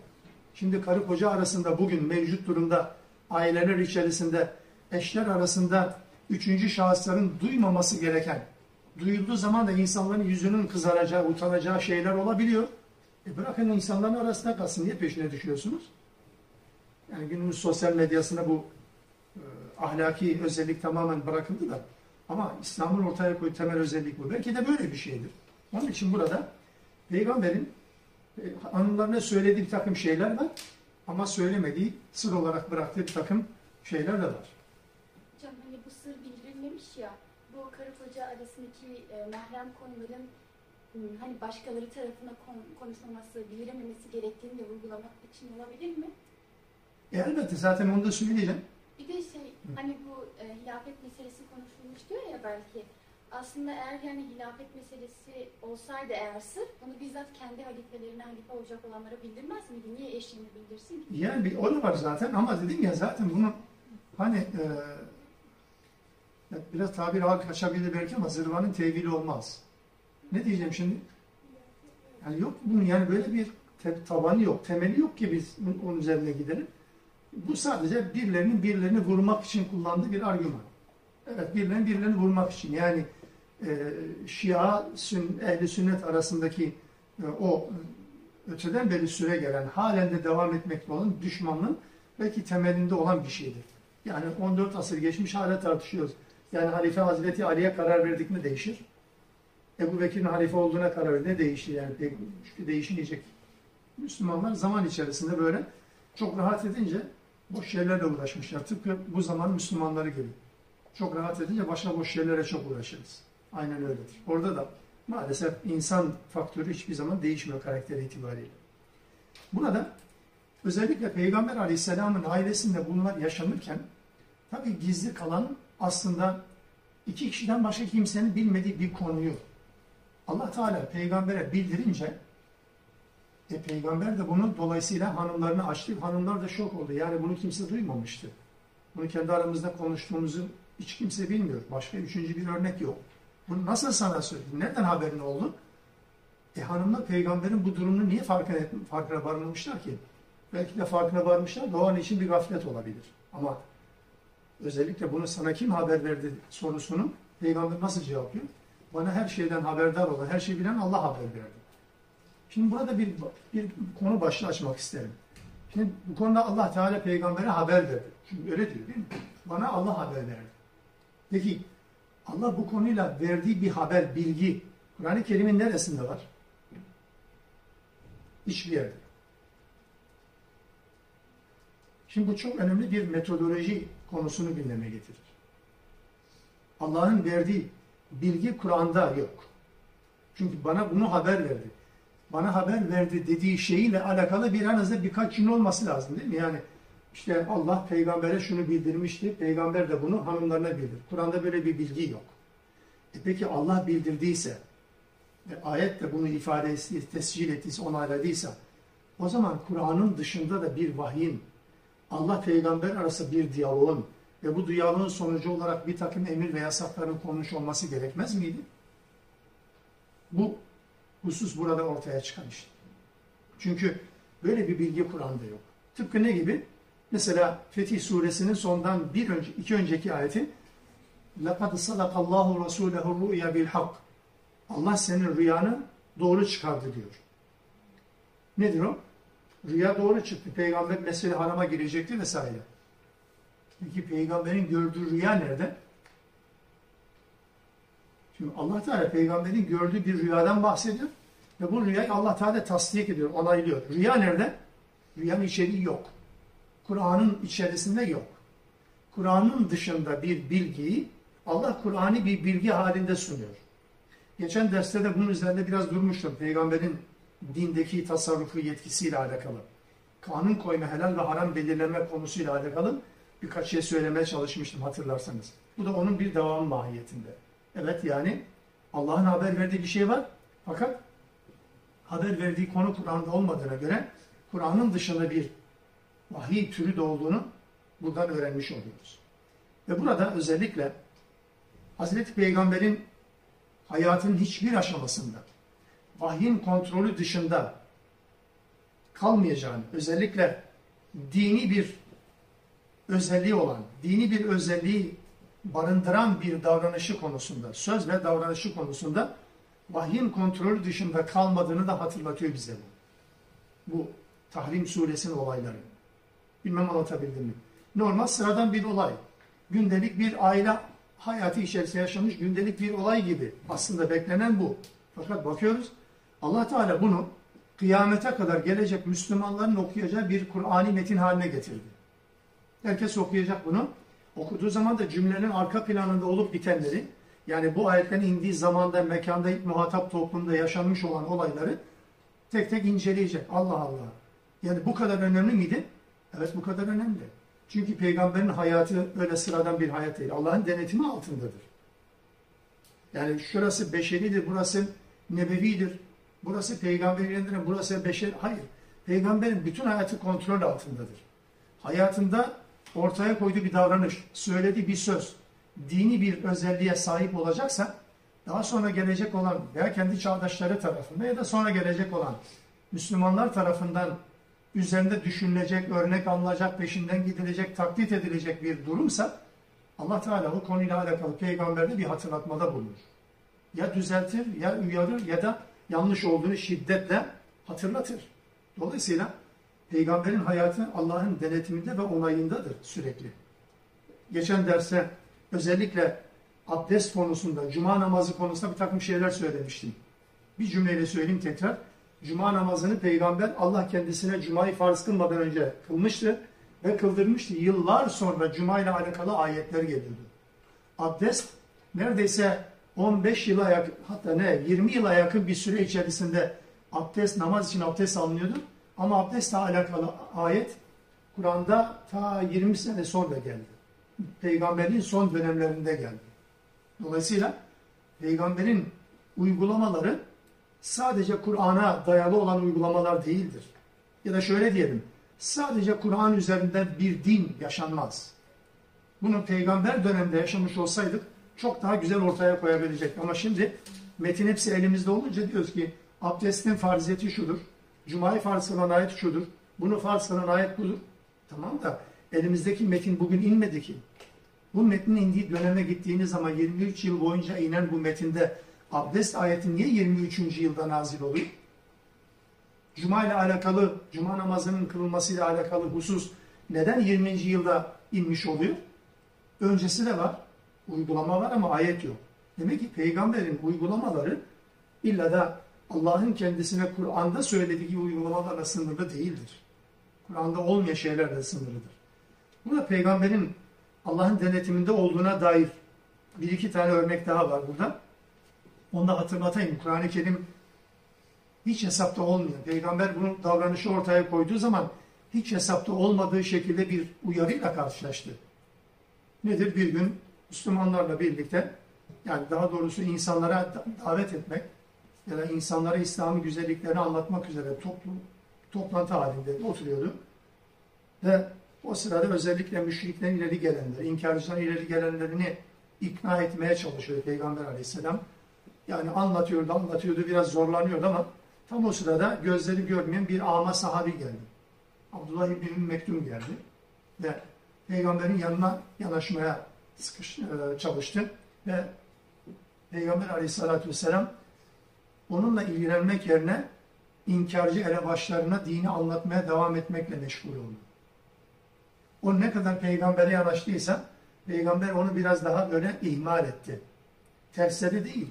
Şimdi karı koca arasında bugün mevcut durumda aileler içerisinde eşler arasında üçüncü şahısların duymaması gereken, duyulduğu zaman da insanların yüzünün kızaracağı, utanacağı şeyler olabiliyor. E bırakın insanların arasında kalsın. Niye peşine düşüyorsunuz? Yani günümüz sosyal medyasında bu e, ahlaki özellik tamamen bırakıldı da ama İslam'ın ortaya koyduğu temel özellik bu. Belki de böyle bir şeydir. Onun için burada Peygamber'in e, anılarına söylediği bir takım şeyler var ama söylemediği, sır olarak bıraktığı bir takım şeyler de var. Hocam hani bu sır bildirilmemiş ya, bu karı koca arasındaki e, mahrem konuların hmm, hani başkaları tarafından kon- konuşulması, bildirilmemesi gerektiğini de vurgulamak için olabilir mi? E elbette zaten onu da söyleyeceğim. Bir de şey hani bu e, hilafet meselesi konuşulmuş diyor ya belki. Aslında eğer yani hilafet meselesi olsaydı eğer sır, bunu bizzat kendi halifelerine halife olacak olanlara bildirmez miydi? Niye eşliğini bildirsin ki? Yani bir o da var zaten ama dedim ya zaten bunun hani e, biraz tabir ağır kaçabilir belki ama zırvanın tevili olmaz. Ne diyeceğim şimdi? Yani yok bunun yani böyle bir tabanı yok, temeli yok ki biz onun üzerine gidelim. Bu sadece birilerinin birilerini vurmak için kullandığı bir argüman. Evet birilerinin birilerini vurmak için yani e, Şia, sün, ehli sünnet arasındaki e, o öteden beri süre gelen, halen de devam etmekte olan düşmanlığın belki temelinde olan bir şeydir. Yani 14 asır geçmiş hala tartışıyoruz. Yani Halife Hazreti Ali'ye karar verdik mi değişir. Ebu Bekir'in halife olduğuna karar verdi ne değişir yani çünkü değişmeyecek. Müslümanlar zaman içerisinde böyle çok rahat edince boş şeylerle uğraşmışlar. Tıpkı bu zaman Müslümanları gibi. Çok rahat edince başka boş şeylere çok uğraşırız. Aynen öyledir. Orada da maalesef insan faktörü hiçbir zaman değişmiyor karakter itibariyle. Burada özellikle Peygamber Aleyhisselam'ın ailesinde bunlar yaşanırken tabi gizli kalan aslında iki kişiden başka kimsenin bilmediği bir konuyu Allah Teala peygambere bildirince e, peygamber de bunu dolayısıyla hanımlarını açtı. Hanımlar da şok oldu. Yani bunu kimse duymamıştı. Bunu kendi aramızda konuştuğumuzu hiç kimse bilmiyor. Başka üçüncü bir örnek yok. Bunu nasıl sana söyledim? Nereden haberin oldu? E hanımlar peygamberin bu durumunu niye farkına, farkına varmamışlar ki? Belki de farkına varmışlar da o an için bir gaflet olabilir. Ama özellikle bunu sana kim haber verdi sorusunu peygamber nasıl cevaplıyor? Bana her şeyden haberdar olan, her şeyi bilen Allah haber verdi. Şimdi burada bir, bir konu başlığı açmak isterim. Şimdi bu konuda Allah Teala peygambere haber verdi. Çünkü öyle diyor değil mi? Bana Allah haber verdi. Peki Allah bu konuyla verdiği bir haber, bilgi Kur'an-ı Kerim'in neresinde var? Hiçbir yerde. Şimdi bu çok önemli bir metodoloji konusunu gündeme getirir. Allah'ın verdiği bilgi Kur'an'da yok. Çünkü bana bunu haber verdi. Bana haber verdi dediği şeyle alakalı bir en azından birkaç cümle olması lazım değil mi? Yani İşte Allah peygambere şunu bildirmişti. Peygamber de bunu hanımlarına bildir. Kur'an'da böyle bir bilgi yok. E peki Allah bildirdiyse ve ayet de bunu ifade etti, tescil ettiyse, onayladıysa o zaman Kur'an'ın dışında da bir vahyin Allah peygamber arası bir diyaloğun ve bu diyaloğun sonucu olarak bir takım emir ve yasakların konmuş olması gerekmez miydi? Bu husus burada ortaya çıkan işte. Çünkü böyle bir bilgi Kur'an'da yok. Tıpkı ne gibi? Mesela Fetih suresinin sondan bir önce, iki önceki ayeti لَقَدْ صَدَقَ اللّٰهُ رَسُولَهُ الرُّؤْيَا بِالْحَقِّ Allah senin rüyanı doğru çıkardı diyor. Nedir o? Rüya doğru çıktı. Peygamber mesele harama girecekti vesaire. Peki peygamberin gördüğü rüya nerede? Şimdi Allah Teala peygamberin gördüğü bir rüyadan bahsediyor. Ve bu rüyayı Allah Teala tasdik ediyor, onaylıyor. Rüya nerede? Rüyanın içeriği yok. Kur'an'ın içerisinde yok. Kur'an'ın dışında bir bilgiyi Allah Kur'an'ı bir bilgi halinde sunuyor. Geçen derste de bunun üzerinde biraz durmuştum. Peygamberin dindeki tasarrufu yetkisiyle alakalı. Kanun koyma, helal ve haram belirleme konusuyla alakalı birkaç şey söylemeye çalışmıştım hatırlarsanız. Bu da onun bir devamı mahiyetinde. Evet yani Allah'ın haber verdiği bir şey var. Fakat haber verdiği konu Kur'an'da olmadığına göre Kur'an'ın dışında bir vahiy türü de olduğunu buradan öğrenmiş oluyoruz. Ve burada özellikle Hazreti Peygamber'in hayatının hiçbir aşamasında vahyin kontrolü dışında kalmayacağını, özellikle dini bir özelliği olan, dini bir özelliği barındıran bir davranışı konusunda, söz ve davranışı konusunda vahyin kontrolü dışında kalmadığını da hatırlatıyor bize bu. Bu Tahrim suresinin olayları. Bilmem anlatabildim mi? Normal sıradan bir olay. Gündelik bir aile hayatı içerisinde yaşamış gündelik bir olay gibi. Aslında beklenen bu. Fakat bakıyoruz Allah Teala bunu kıyamete kadar gelecek Müslümanların okuyacağı bir Kur'ani metin haline getirdi. Herkes okuyacak bunu. Okuduğu zaman da cümlenin arka planında olup bitenleri, yani bu ayetlerin indiği zamanda, mekanda, muhatap toplumda yaşanmış olan olayları tek tek inceleyecek. Allah Allah. Yani bu kadar önemli miydi? Evet bu kadar önemli. Çünkü peygamberin hayatı öyle sıradan bir hayat değil. Allah'ın denetimi altındadır. Yani şurası beşeridir, burası nebevidir, burası peygamberindir, burası beşer. Hayır. Peygamberin bütün hayatı kontrol altındadır. Hayatında ortaya koyduğu bir davranış, söylediği bir söz, dini bir özelliğe sahip olacaksa daha sonra gelecek olan veya kendi çağdaşları tarafından ya da sonra gelecek olan Müslümanlar tarafından üzerinde düşünülecek, örnek alınacak, peşinden gidilecek, taklit edilecek bir durumsa Allah Teala o konuyla alakalı peygamberde bir hatırlatmada bulunur. Ya düzeltir, ya uyarır ya da yanlış olduğunu şiddetle hatırlatır. Dolayısıyla peygamberin hayatı Allah'ın denetiminde ve onayındadır sürekli. Geçen derse özellikle abdest konusunda, cuma namazı konusunda bir takım şeyler söylemiştim. Bir cümleyle söyleyeyim tekrar. Cuma namazını peygamber Allah kendisine cumayı farz kılmadan önce kılmıştı ve kıldırmıştı. Yıllar sonra cuma ile alakalı ayetler geliyordu. Abdest neredeyse 15 yıla yakın, hatta ne 20 yıla yakın bir süre içerisinde abdest, namaz için abdest alınıyordu. Ama abdestle alakalı ayet Kur'an'da ta 20 sene sonra geldi. Peygamberin son dönemlerinde geldi. Dolayısıyla peygamberin uygulamaları sadece Kur'an'a dayalı olan uygulamalar değildir. Ya da şöyle diyelim, sadece Kur'an üzerinde bir din yaşanmaz. Bunu peygamber döneminde yaşamış olsaydık çok daha güzel ortaya koyabilecek. Ama şimdi metin hepsi elimizde olunca diyoruz ki abdestin farziyeti şudur, Cuma'yı farz kılan ayet şudur, bunu farz kılan ayet budur. Tamam da elimizdeki metin bugün inmedi ki. Bu metnin indiği döneme gittiğiniz zaman 23 yıl boyunca inen bu metinde abdest ayeti niye 23. yılda nazil oluyor? Cuma ile alakalı, cuma namazının kılınmasıyla alakalı husus neden 20. yılda inmiş oluyor? Öncesi de var, uygulama var ama ayet yok. Demek ki peygamberin uygulamaları illa da Allah'ın kendisine Kur'an'da söylediği uygulamalarla sınırlı değildir. Kur'an'da olmayan şeylerle sınırlıdır. Burada peygamberin Allah'ın denetiminde olduğuna dair bir iki tane örnek daha var burada. Onu da hatırlatayım. Kur'an-ı Kerim hiç hesapta olmuyor. Peygamber bunu davranışı ortaya koyduğu zaman hiç hesapta olmadığı şekilde bir uyarıyla karşılaştı. Nedir? Bir gün Müslümanlarla birlikte yani daha doğrusu insanlara davet etmek ya da insanlara İslam'ın güzelliklerini anlatmak üzere toplu, toplantı halinde oturuyordu. Ve o sırada özellikle müşriklerin ileri gelenleri, inkarcıların ileri gelenlerini ikna etmeye çalışıyor Peygamber aleyhisselam. Yani anlatıyordu, anlatıyordu, biraz zorlanıyordu ama tam o sırada gözleri görmeyen bir ama sahabi geldi. Abdullah İbni Mektum geldi ve Peygamberin yanına yanaşmaya sıkış, e, çalıştı ve Peygamber aleyhissalatü vesselam onunla ilgilenmek yerine inkarcı elebaşlarına dini anlatmaya devam etmekle meşgul oldu. O ne kadar peygambere yanaştıysa peygamber onu biraz daha böyle ihmal etti. Tersleri değil.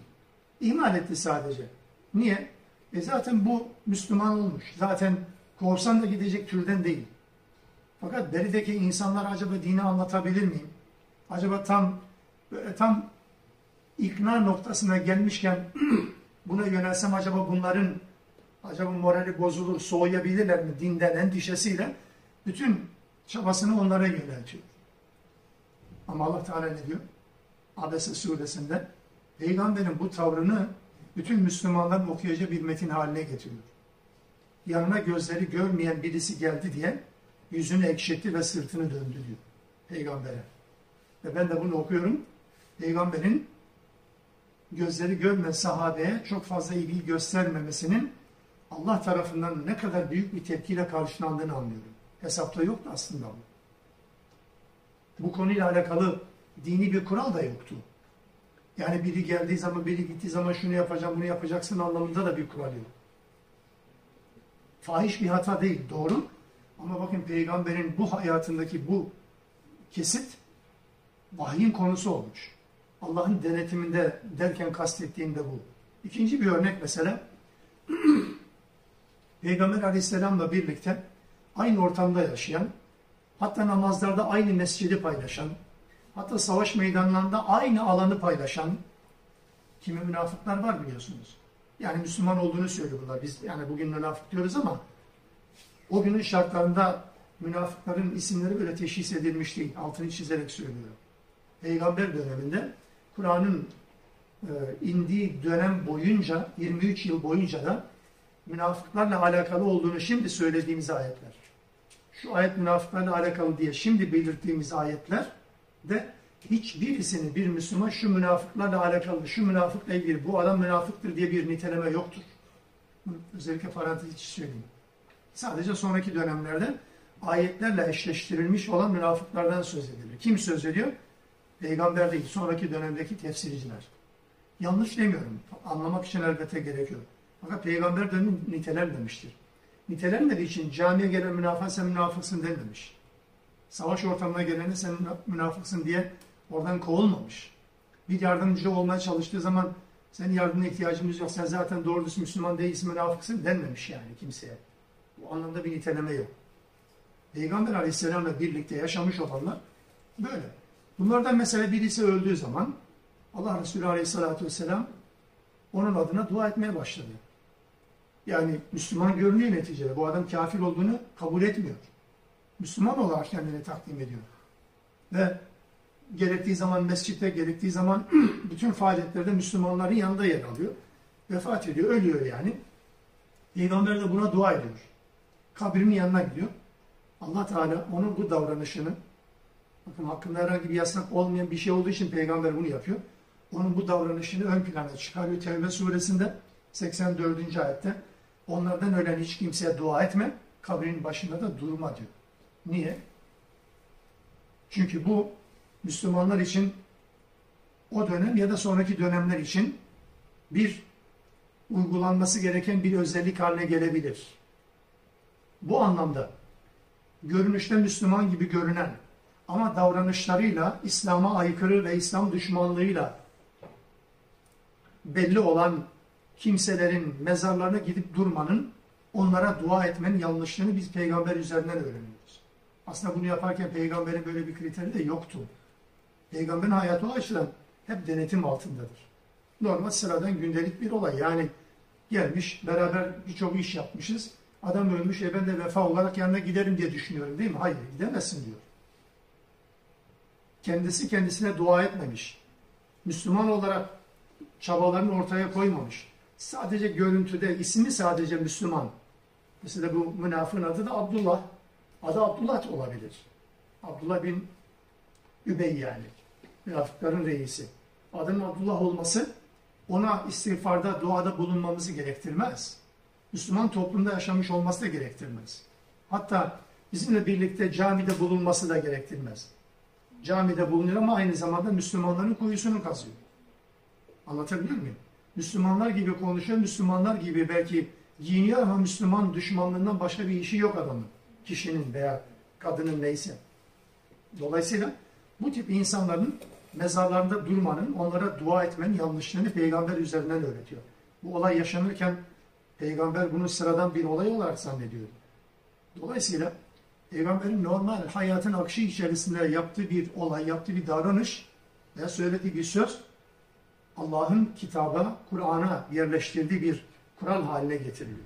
İhmal etti sadece. Niye? E zaten bu Müslüman olmuş. Zaten korsan da gidecek türden değil. Fakat berideki insanlar acaba dini anlatabilir miyim? Acaba tam tam ikna noktasına gelmişken buna yönelsem acaba bunların acaba morali bozulur, soğuyabilirler mi dinden endişesiyle bütün çabasını onlara yöneltiyor. Ama Allah Teala ne diyor? Abese suresinde Peygamberin bu tavrını bütün Müslümanların okuyacağı bir metin haline getiriyor. Yanına gözleri görmeyen birisi geldi diye yüzünü ekşitti ve sırtını döndü diyor Peygamber'e. Ve ben de bunu okuyorum. Peygamberin gözleri görmeyen sahabeye çok fazla ilgi göstermemesinin Allah tarafından ne kadar büyük bir tepkiyle karşılandığını anlıyorum. Hesapta yoktu aslında bu. Bu konuyla alakalı dini bir kural da yoktu. Yani biri geldiği zaman, biri gittiği zaman şunu yapacağım, bunu yapacaksın anlamında da bir kural yok. Fahiş bir hata değil, doğru. Ama bakın peygamberin bu hayatındaki bu kesit vahyin konusu olmuş. Allah'ın denetiminde derken kastettiğim de bu. İkinci bir örnek mesela Peygamber aleyhisselamla birlikte aynı ortamda yaşayan, hatta namazlarda aynı mescidi paylaşan, hatta savaş meydanlarında aynı alanı paylaşan kimi münafıklar var biliyorsunuz. Yani Müslüman olduğunu söylüyor bunlar. Biz yani bugün münafık diyoruz ama o günün şartlarında münafıkların isimleri böyle teşhis edilmiş değil. Altını çizerek söylüyorum. Peygamber döneminde Kur'an'ın e, indiği dönem boyunca 23 yıl boyunca da münafıklarla alakalı olduğunu şimdi söylediğimiz ayetler. Şu ayet münafıklarla alakalı diye şimdi belirttiğimiz ayetler de hiçbirisini bir Müslüman şu münafıklarla alakalı, şu münafıkla ilgili bu adam münafıktır diye bir niteleme yoktur. Özellikle parantez içi söyleyeyim. Sadece sonraki dönemlerde ayetlerle eşleştirilmiş olan münafıklardan söz edilir. Kim söz ediyor? Peygamber değil, sonraki dönemdeki tefsirciler. Yanlış demiyorum. Anlamak için elbette gerekiyor. Fakat peygamber de nitelenmemiştir. Nitelenmediği için camiye gelen münafık sen münafıksın dememiş. Savaş ortamına gelene sen münafıksın diye oradan kovulmamış. Bir yardımcı olmaya çalıştığı zaman senin yardımına ihtiyacımız yok, sen zaten doğru Müslüman değilsin, münafıksın denmemiş yani kimseye. Bu anlamda bir niteleme yok. Peygamber aleyhisselamla birlikte yaşamış olanlar böyle. Bunlardan mesela birisi öldüğü zaman Allah Resulü aleyhissalatü vesselam onun adına dua etmeye başladı. Yani Müslüman görünüyor neticede. Bu adam kafir olduğunu kabul etmiyor. Müslüman olarak kendini takdim ediyor. Ve gerektiği zaman mescitte, gerektiği zaman bütün faaliyetlerde Müslümanların yanında yer alıyor. Vefat ediyor, ölüyor yani. Peygamber de buna dua ediyor. Kabrinin yanına gidiyor. Allah Teala onun bu davranışını, bakın hakkında herhangi bir yasak olmayan bir şey olduğu için peygamber bunu yapıyor. Onun bu davranışını ön plana çıkarıyor. Tevbe suresinde 84. ayette onlardan ölen hiç kimseye dua etme, kabrin başında da durma diyor. Niye? Çünkü bu Müslümanlar için o dönem ya da sonraki dönemler için bir uygulanması gereken bir özellik haline gelebilir. Bu anlamda görünüşte Müslüman gibi görünen ama davranışlarıyla İslam'a aykırı ve İslam düşmanlığıyla belli olan kimselerin mezarlarına gidip durmanın, onlara dua etmenin yanlışlığını biz peygamber üzerinden öğreniyoruz. Aslında bunu yaparken peygamberin böyle bir kriteri de yoktu. Peygamberin hayatı o açıdan hep denetim altındadır. Normal sıradan gündelik bir olay. Yani gelmiş, beraber birçok iş yapmışız. Adam ölmüş, e ben de vefa olarak yanına giderim diye düşünüyorum değil mi? Hayır, gidemezsin diyor. Kendisi kendisine dua etmemiş. Müslüman olarak çabalarını ortaya koymamış. Sadece görüntüde, ismi sadece Müslüman. Mesela bu münafığın adı da Abdullah. Adı Abdullah da olabilir. Abdullah bin Übey yani. Münafıkların reisi. Adının Abdullah olması ona istiğfarda, duada bulunmamızı gerektirmez. Müslüman toplumda yaşamış olması da gerektirmez. Hatta bizimle birlikte camide bulunması da gerektirmez. Camide bulunuyor ama aynı zamanda Müslümanların kuyusunu kazıyor. Anlatabiliyor muyum? Müslümanlar gibi konuşuyor, Müslümanlar gibi belki giyiniyor ama Müslüman düşmanlığından başka bir işi yok adamın. Kişinin veya kadının neyse. Dolayısıyla bu tip insanların mezarlarında durmanın, onlara dua etmenin yanlışlığını peygamber üzerinden öğretiyor. Bu olay yaşanırken peygamber bunu sıradan bir olay olarak zannediyordu. Dolayısıyla peygamberin normal hayatın akışı içerisinde yaptığı bir olay, yaptığı bir davranış veya söylediği bir söz Allah'ın kitaba, Kur'an'a yerleştirdiği bir kural haline getiriliyor.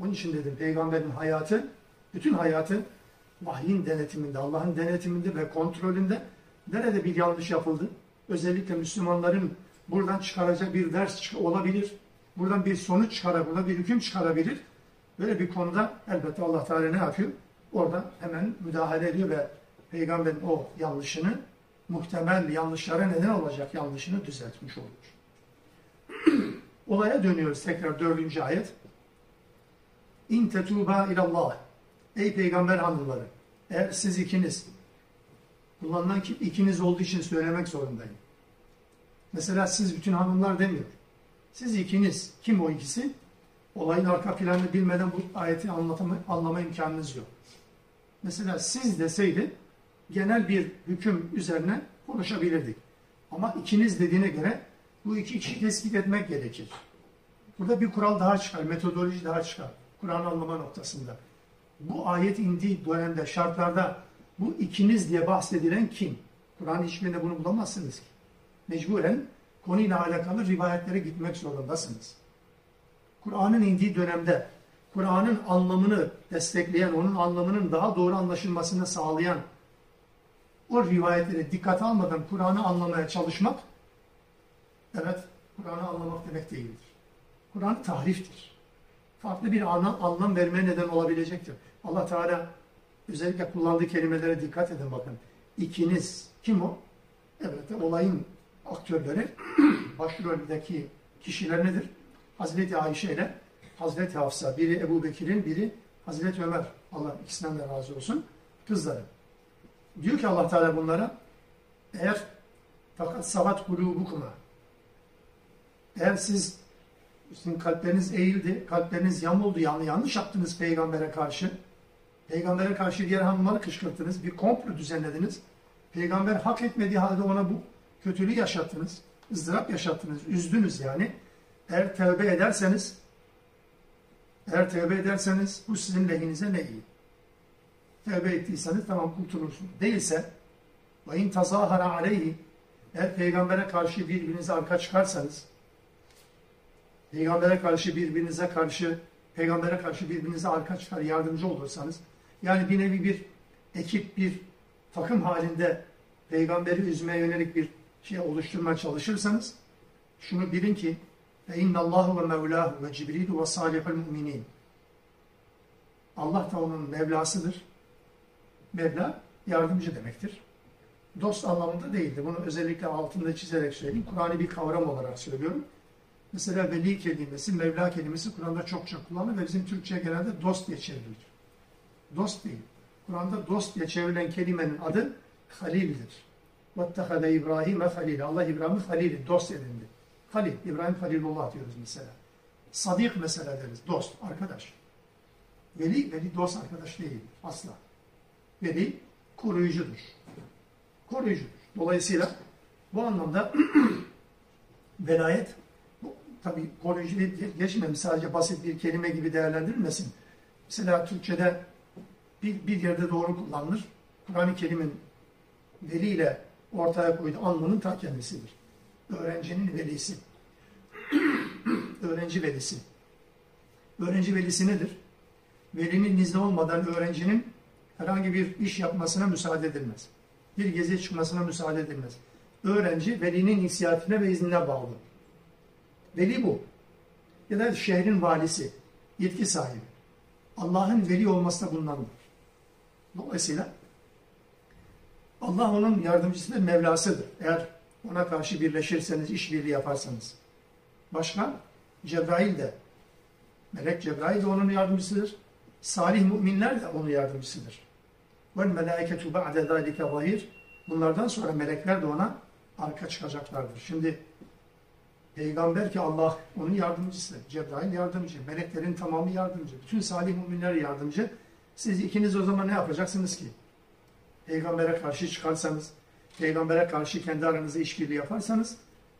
Onun için dedim peygamberin hayatı, bütün hayatı vahyin denetiminde, Allah'ın denetiminde ve kontrolünde nerede bir yanlış yapıldı? Özellikle Müslümanların buradan çıkaracağı bir ders olabilir. Buradan bir sonuç çıkarabilir, bir hüküm çıkarabilir. Böyle bir konuda elbette Allah Teala ne yapıyor? Orada hemen müdahale ediyor ve peygamberin o yanlışını muhtemel yanlışlara neden olacak yanlışını düzeltmiş olur. Olaya dönüyoruz tekrar dördüncü ayet. İn tetuba ilallah. Ey peygamber hanımları. Eğer siz ikiniz kullanılan ki ikiniz olduğu için söylemek zorundayım. Mesela siz bütün hanımlar demiyor. Siz ikiniz. Kim o ikisi? Olayın arka planını bilmeden bu ayeti anlatma, anlama imkanınız yok. Mesela siz deseydi genel bir hüküm üzerine konuşabilirdik. Ama ikiniz dediğine göre bu iki kişi tespit etmek gerekir. Burada bir kural daha çıkar, metodoloji daha çıkar. Kur'an anlama noktasında. Bu ayet indiği dönemde, şartlarda bu ikiniz diye bahsedilen kim? Kur'an hiçbirinde bunu bulamazsınız ki. Mecburen konuyla alakalı rivayetlere gitmek zorundasınız. Kur'an'ın indiği dönemde Kur'an'ın anlamını destekleyen, onun anlamının daha doğru anlaşılmasını sağlayan o rivayetleri dikkate almadan Kur'an'ı anlamaya çalışmak, evet Kur'an'ı anlamak demek değildir. Kur'an tahriftir. Farklı bir anlam, anlam vermeye neden olabilecektir. Allah Teala özellikle kullandığı kelimelere dikkat edin bakın. İkiniz, kim o? Evet, olayın aktörleri, başroldeki kişiler nedir? Hazreti Ayşe ile Hazreti Hafsa, biri Ebu Bekir'in, biri Hazreti Ömer, Allah ikisinden de razı olsun, kızları. Diyor ki Allah Teala bunlara, eğer fakat savat kulubukuma, eğer siz sizin kalpleriniz eğildi, kalpleriniz yamuldu, yani yanlış yaptınız peygambere karşı, peygambere karşı diğer hanımları kışkırttınız, bir komplo düzenlediniz, peygamber hak etmediği halde ona bu kötülüğü yaşattınız, ızdırap yaşattınız, üzdünüz yani. Eğer tevbe ederseniz, eğer tevbe ederseniz bu sizin lehinize ne iyi. Tevbe ettiyseniz tamam kurtulursunuz. Değilse in tazahara aleyhi eğer peygambere karşı birbirinize arka çıkarsanız peygambere karşı birbirinize karşı peygambere karşı birbirinize arka çıkar yardımcı olursanız yani bir nevi bir ekip bir takım halinde peygamberi üzmeye yönelik bir şey oluşturmaya çalışırsanız şunu bilin ki ve innallahu ve mevlahu ve cibrilu ve salihul müminin Allah da onun Mevlasıdır. Mevla yardımcı demektir. Dost anlamında değildir. Bunu özellikle altında çizerek söyleyeyim. Kur'an'ı bir kavram olarak söylüyorum. Mesela veli kelimesi, Mevla kelimesi Kur'an'da çokça kullanılır ve bizim Türkçe'ye genelde dost diye çevrilir. Dost değil. Kur'an'da dost diye çevrilen kelimenin adı Halil'dir. وَاتَّخَذَ İbrahim'e Halil. Allah İbrahim'i Halil'i, dost edindi. Halil, İbrahim Halilullah diyoruz mesela. Sadik mesela deriz, dost, arkadaş. Veli, veli dost arkadaş değil, asla. Veli koruyucudur. Koruyucudur. Dolayısıyla bu anlamda velayet tabi koruyucu geçmemiz sadece basit bir kelime gibi değerlendirilmesin. Mesela Türkçe'de bir, bir yerde doğru kullanılır. Kur'an-ı Kerim'in veliyle ortaya koyduğu anlamının ta kendisidir. Öğrencinin velisi. Öğrenci velisi. Öğrenci velisi nedir? velinin izni olmadan öğrencinin herhangi bir iş yapmasına müsaade edilmez. Bir geziye çıkmasına müsaade edilmez. Öğrenci velinin inisiyatifine ve iznine bağlı. Veli bu. Ya da şehrin valisi, yetki sahibi. Allah'ın veli olması da bundandır. Dolayısıyla Allah onun yardımcısıdır, Mevlasıdır. Eğer ona karşı birleşirseniz, işbirliği yaparsanız. Başka? Cebrail de. Melek Cebrail de onun yardımcısıdır. Salih müminler de onun yardımcısıdır. Vel melâiketu ba'de zâlike zahir. Bunlardan sonra melekler de ona arka çıkacaklardır. Şimdi peygamber ki Allah onun yardımcısı. Cebrail yardımcı. Meleklerin tamamı yardımcı. Bütün salih müminler yardımcı. Siz ikiniz o zaman ne yapacaksınız ki? Peygambere karşı çıkarsanız, peygambere karşı kendi aranızda işbirliği yaparsanız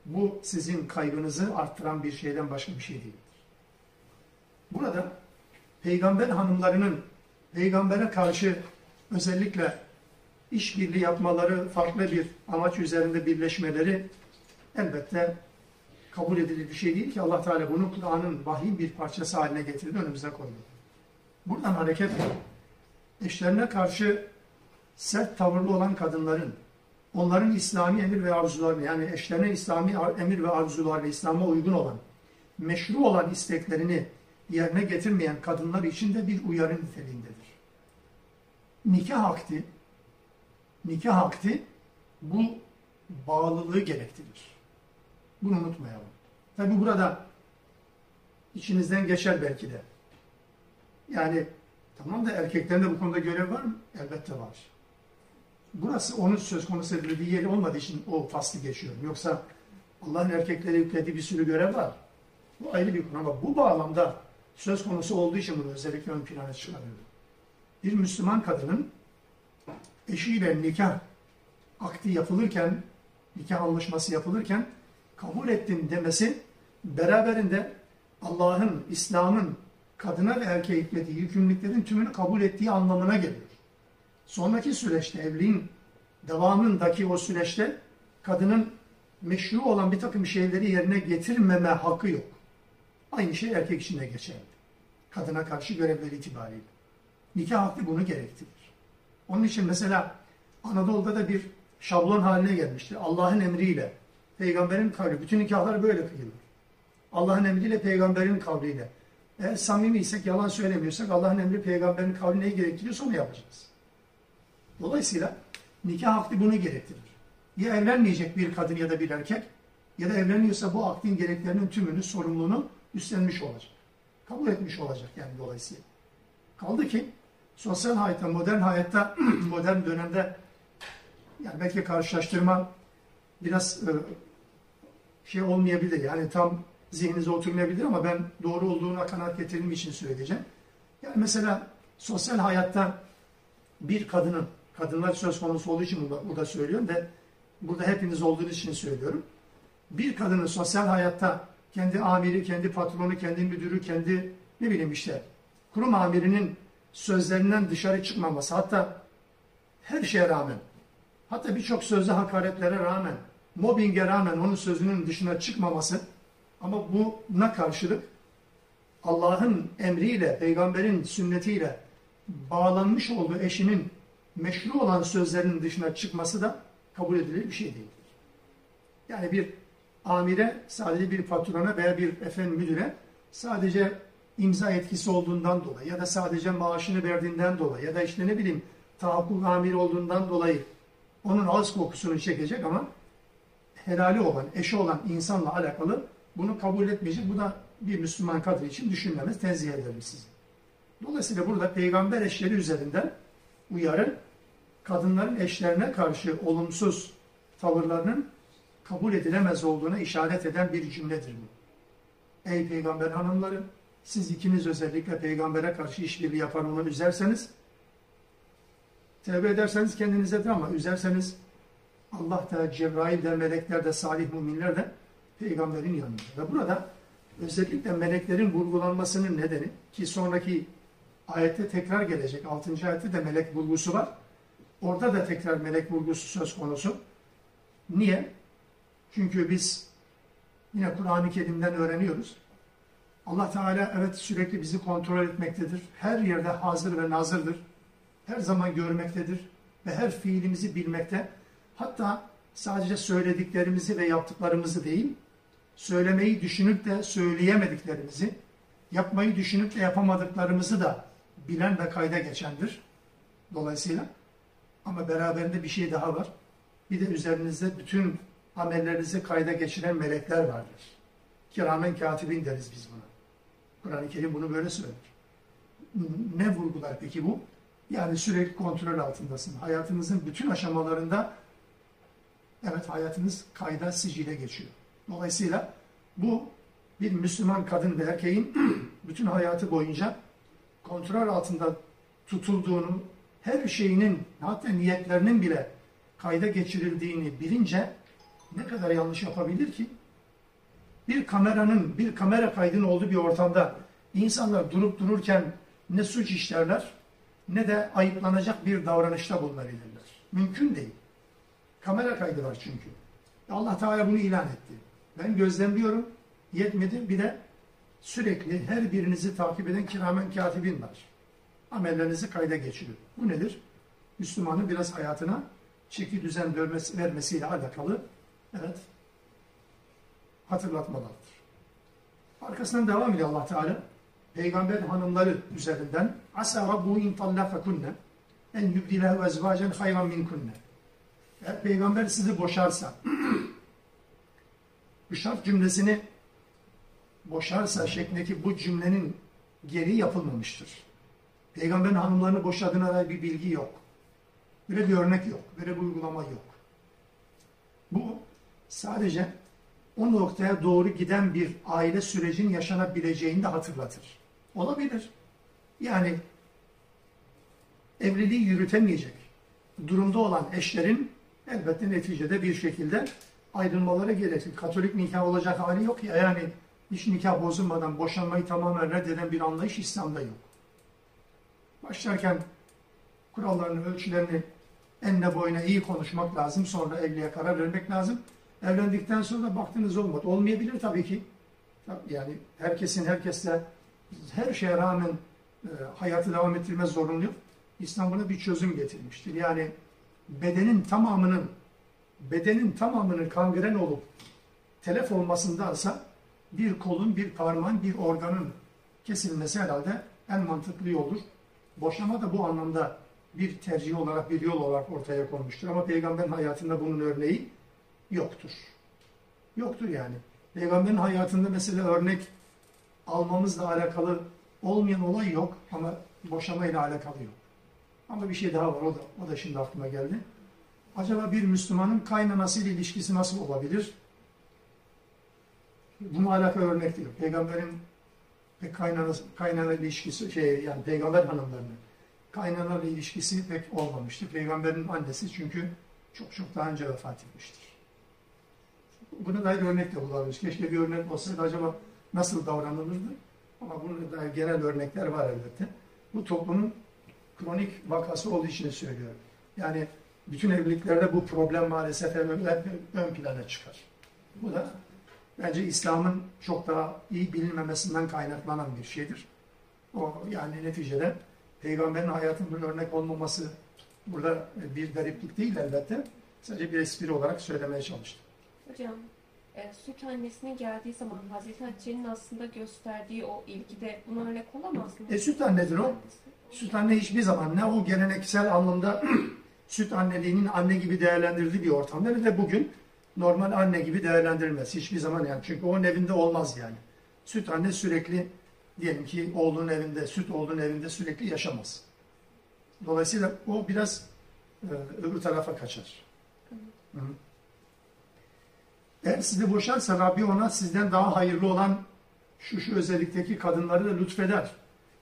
bu sizin kaybınızı arttıran bir şeyden başka bir şey değildir. Burada peygamber hanımlarının peygambere karşı özellikle işbirliği yapmaları, farklı bir amaç üzerinde birleşmeleri elbette kabul edilir bir şey değil ki Allah Teala bunu Kur'an'ın vahyin bir parçası haline getirdi, önümüze koydu. Buradan hareketle eşlerine karşı sert tavırlı olan kadınların, onların İslami emir ve arzularını, yani eşlerine İslami emir ve arzularını, İslam'a uygun olan, meşru olan isteklerini yerine getirmeyen kadınlar için de bir uyarı niteliğindedir. Nikah akdi, nikah akdi bu bağlılığı gerektirir. Bunu unutmayalım. Tabi burada içinizden geçer belki de. Yani tamam da erkeklerin de bu konuda görev var mı? Elbette var. Burası onun söz konusu edildiği yer olmadığı için o faslı geçiyorum. Yoksa Allah'ın erkeklere yüklediği bir sürü görev var. Bu ayrı bir konu ama bu bağlamda söz konusu olduğu için bunu özellikle ön plana çıkarıyorum. Bir Müslüman kadının eşiyle nikah akdi yapılırken, nikah anlaşması yapılırken kabul ettim demesi beraberinde Allah'ın, İslam'ın kadına ve erkeğe yüklediği yükümlülüklerin tümünü kabul ettiği anlamına geliyor. Sonraki süreçte, evliliğin devamındaki o süreçte kadının meşru olan bir takım şeyleri yerine getirmeme hakkı yok. Aynı şey erkek için de geçerli. Kadına karşı görevleri itibariyle. Nikah hakkı bunu gerektirir. Onun için mesela Anadolu'da da bir şablon haline gelmiştir. Allah'ın emriyle, peygamberin kavli. Bütün nikahlar böyle kıyılır. Allah'ın emriyle, peygamberin kavliyle. Eğer samimiysek, yalan söylemiyorsak Allah'ın emri, peygamberin kavli neyi gerektiriyorsa onu yapacağız. Dolayısıyla nikah akdi bunu gerektirir. Ya evlenmeyecek bir kadın ya da bir erkek ya da evleniyorsa bu akdin gereklerinin tümünü, sorumluluğunu üstlenmiş olacak. Kabul etmiş olacak yani dolayısıyla. Kaldı ki sosyal hayatta, modern hayatta, modern dönemde yani belki karşılaştırma biraz e, şey olmayabilir. Yani tam zihninize oturmayabilir ama ben doğru olduğuna kanaat getirdiğim için söyleyeceğim. Yani mesela sosyal hayatta bir kadının, kadınlar söz konusu olduğu için burada, söylüyorum ve burada hepiniz olduğunuz için söylüyorum. Bir kadının sosyal hayatta kendi amiri, kendi patronu, kendi müdürü, kendi ne bileyim işte kurum amirinin sözlerinden dışarı çıkmaması hatta her şeye rağmen hatta birçok sözlü hakaretlere rağmen mobbinge rağmen onun sözünün dışına çıkmaması ama buna karşılık Allah'ın emriyle, peygamberin sünnetiyle bağlanmış olduğu eşinin meşru olan sözlerinin dışına çıkması da kabul edilir bir şey değildir. Yani bir amire, sadece bir patrona veya bir efendim müdüre sadece imza etkisi olduğundan dolayı ya da sadece maaşını verdiğinden dolayı ya da işte ne bileyim tahakkuk amiri olduğundan dolayı onun ağız kokusunu çekecek ama helali olan, eşi olan insanla alakalı bunu kabul etmeyecek. Bu da bir Müslüman kadın için düşünmemiz, tenzih ederim sizi. Dolayısıyla burada peygamber eşleri üzerinden uyarı, kadınların eşlerine karşı olumsuz tavırlarının kabul edilemez olduğuna işaret eden bir cümledir bu. Ey peygamber hanımları, siz ikiniz özellikle peygambere karşı işbirliği yapan onu üzerseniz, tevbe ederseniz kendinize de ama üzerseniz Allah da, Cebrail de, melekler de, salih müminler de peygamberin yanında. Ve burada özellikle meleklerin vurgulanmasının nedeni ki sonraki ayette tekrar gelecek. 6. ayette de melek vurgusu var. Orada da tekrar melek vurgusu söz konusu. Niye? Çünkü biz yine Kur'an-ı Kerim'den öğreniyoruz. Allah Teala evet sürekli bizi kontrol etmektedir. Her yerde hazır ve nazırdır. Her zaman görmektedir ve her fiilimizi bilmekte. Hatta sadece söylediklerimizi ve yaptıklarımızı değil, söylemeyi düşünüp de söyleyemediklerimizi, yapmayı düşünüp de yapamadıklarımızı da bilen ve kayda geçendir. Dolayısıyla ama beraberinde bir şey daha var. Bir de üzerinizde bütün amellerinizi kayda geçiren melekler vardır. Kiramen katibin deriz biz buna. Kur'an-ı Kerim bunu böyle söyler. Ne vurgular peki bu? Yani sürekli kontrol altındasın. Hayatınızın bütün aşamalarında evet hayatınız kayda sicile geçiyor. Dolayısıyla bu bir Müslüman kadın ve erkeğin bütün hayatı boyunca kontrol altında tutulduğunu, her şeyinin hatta niyetlerinin bile kayda geçirildiğini bilince ne kadar yanlış yapabilir ki? Bir kameranın, bir kamera kaydının olduğu bir ortamda insanlar durup dururken ne suç işlerler ne de ayıplanacak bir davranışta bulunabilirler. Mümkün değil. Kamera kaydı var çünkü. Allah Teala bunu ilan etti. Ben gözlemliyorum. Yetmedi. Bir de sürekli her birinizi takip eden kiramen katibin var. Amellerinizi kayda geçiriyor. Bu nedir? Müslümanın biraz hayatına çeki düzen vermesi, vermesiyle alakalı evet hatırlatmalardır. Arkasından devam ediyor Allah Teala. Peygamber hanımları üzerinden asa rabbu in tallaqakunne en yubdilehu ezvacen hayran minkunne. Eğer peygamber sizi boşarsa bu şart cümlesini boşarsa şeklindeki bu cümlenin geri yapılmamıştır. Peygamberin hanımlarını boşadığına dair bir bilgi yok. Böyle bir örnek yok. Böyle bir uygulama yok. Bu sadece o noktaya doğru giden bir aile sürecinin yaşanabileceğini de hatırlatır. Olabilir. Yani evliliği yürütemeyecek durumda olan eşlerin elbette neticede bir şekilde ayrılmaları gerekir. Katolik nikah olacak hali yok ya yani hiç nikah bozulmadan boşanmayı tamamen reddeden bir anlayış İslam'da yok. Başlarken kurallarını, ölçülerini enine boyuna iyi konuşmak lazım. Sonra evliliğe karar vermek lazım. Evlendikten sonra baktınız olmadı. Olmayabilir tabii ki. Yani herkesin herkesle her şeye rağmen e, hayatı devam ettirme zorunlu. İslam buna bir çözüm getirmiştir. Yani bedenin tamamının bedenin tamamının kangren olup telef olmasındansa bir kolun, bir parmağın, bir organın kesilmesi herhalde en mantıklı yoldur. Boşama da bu anlamda bir tercih olarak, bir yol olarak ortaya konmuştur. Ama peygamberin hayatında bunun örneği yoktur. Yoktur yani. Peygamberin hayatında mesela örnek almamızla alakalı olmayan olay yok ama boşamayla alakalı yok. Ama bir şey daha var o da, o da şimdi aklıma geldi. Acaba bir Müslümanın kaynanasıyla ilişkisi nasıl olabilir? Buna alakalı örnek değil. Peygamberin ve kaynana, kaynana ilişkisi, şey yani peygamber hanımlarının kaynanalarla ilişkisi pek olmamıştı. Peygamberin annesi çünkü çok çok daha önce vefat etmiştir. Buna dair örnek de bulabiliriz. Keşke bir örnek olsaydı acaba nasıl davranılırdı? Ama bunun dair genel örnekler var elbette. Bu toplumun kronik vakası olduğu için söylüyorum. Yani bütün evliliklerde bu problem maalesef ön plana çıkar. Bu da bence İslam'ın çok daha iyi bilinmemesinden kaynaklanan bir şeydir. O yani neticede peygamberin hayatının örnek olmaması burada bir gariplik değil elbette. Sadece bir espri olarak söylemeye çalıştım. Hocam e, süt annesine geldiği zaman Hazreti Hatice'nin aslında gösterdiği o ilgide buna örnek olamaz mı? E süt annedir o. Süt anne hiçbir zaman ne o geleneksel anlamda süt anneliğinin anne gibi değerlendirildiği bir ortamda ne de bugün normal anne gibi değerlendirilmez. Hiçbir zaman yani. Çünkü onun evinde olmaz yani. Süt anne sürekli diyelim ki oğlunun evinde, süt oğlunun evinde sürekli yaşamaz. Dolayısıyla o biraz e, öbür tarafa kaçar. Hı -hı. Eğer sizi boşarsa Rabbi ona sizden daha hayırlı olan şu şu özellikteki kadınları da lütfeder.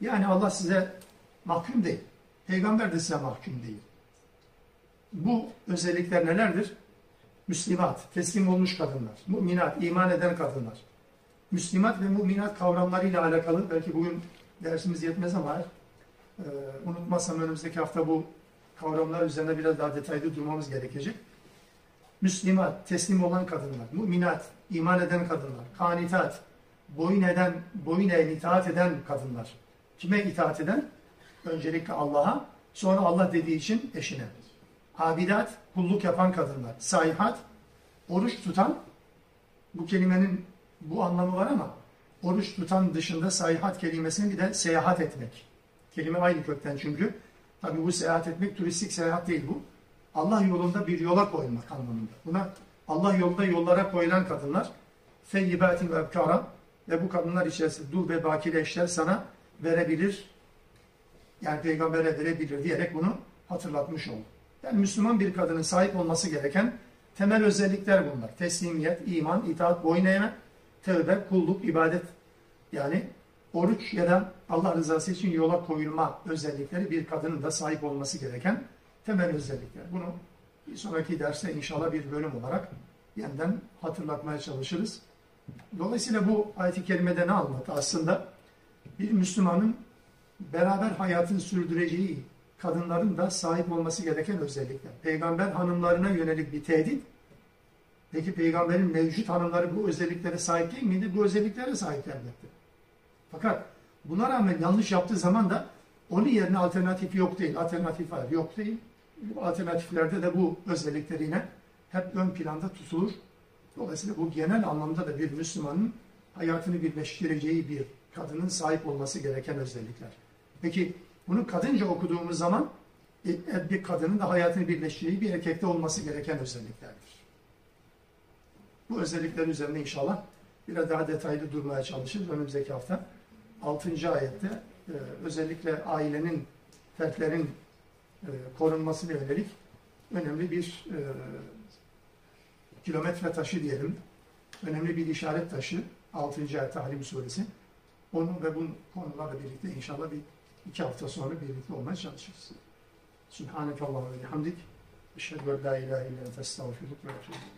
Yani Allah size mahkum değil. Peygamber de size mahkum değil. Bu özellikler nelerdir? Müslimat, teslim olmuş kadınlar, müminat, iman eden kadınlar. Müslimat ve müminat kavramlarıyla alakalı, belki bugün dersimiz yetmez ama e, unutmazsam önümüzdeki hafta bu kavramlar üzerinde biraz daha detaylı durmamız gerekecek. Müslimat, teslim olan kadınlar, müminat, iman eden kadınlar, kanitat, boyun eden, boyun eğen, itaat eden kadınlar. Kime itaat eden? Öncelikle Allah'a, sonra Allah dediği için eşine. Abidat, kulluk yapan kadınlar. Sayhat, oruç tutan, bu kelimenin bu anlamı var ama oruç tutan dışında sayhat kelimesinin bir de seyahat etmek. Kelime aynı kökten çünkü. Tabi bu seyahat etmek turistik seyahat değil bu. Allah yolunda bir yola koymak anlamında. Buna Allah yolunda yollara koyulan kadınlar feyyibatin ve ebkara ve bu kadınlar içerisinde dul ve bakire eşler sana verebilir. Yani peygambere verebilir diyerek bunu hatırlatmış oldu. Yani Müslüman bir kadının sahip olması gereken temel özellikler bunlar. Teslimiyet, iman, itaat, boyun eğme, tevbe, kulluk, ibadet. Yani oruç ya da Allah rızası için yola koyulma özellikleri bir kadının da sahip olması gereken temel özellikler. Bunu bir sonraki derste inşallah bir bölüm olarak yeniden hatırlatmaya çalışırız. Dolayısıyla bu ayet-i kerimede ne anlattı? Aslında bir Müslümanın beraber hayatını sürdüreceği kadınların da sahip olması gereken özellikler. Peygamber hanımlarına yönelik bir tehdit. Peki peygamberin mevcut hanımları bu özelliklere sahip değil miydi? Bu özelliklere sahip elbette. Fakat buna rağmen yanlış yaptığı zaman da onun yerine alternatifi yok değil. Alternatif var. Yok değil. Bu alternatiflerde de bu özellikleri yine hep ön planda tutulur. Dolayısıyla bu genel anlamda da bir Müslümanın hayatını birleştireceği bir kadının sahip olması gereken özellikler. Peki bunu kadınca okuduğumuz zaman e, bir kadının da hayatını birleştireceği bir erkekte olması gereken özelliklerdir. Bu özellikler üzerinde inşallah biraz daha detaylı durmaya çalışırız önümüzdeki hafta. 6. ayette e, özellikle ailenin, fertlerin e, korunmasına yönelik önemli bir e, kilometre taşı diyelim, önemli bir işaret taşı 6. ayet Tahrim suresi. Onu ve bu konularla birlikte inşallah bir iki hafta sonra birlikte olmaya çalışırız. Subhaneke Allah'a ve hamdik. Eşhedü en la ilahe illa ve etûbü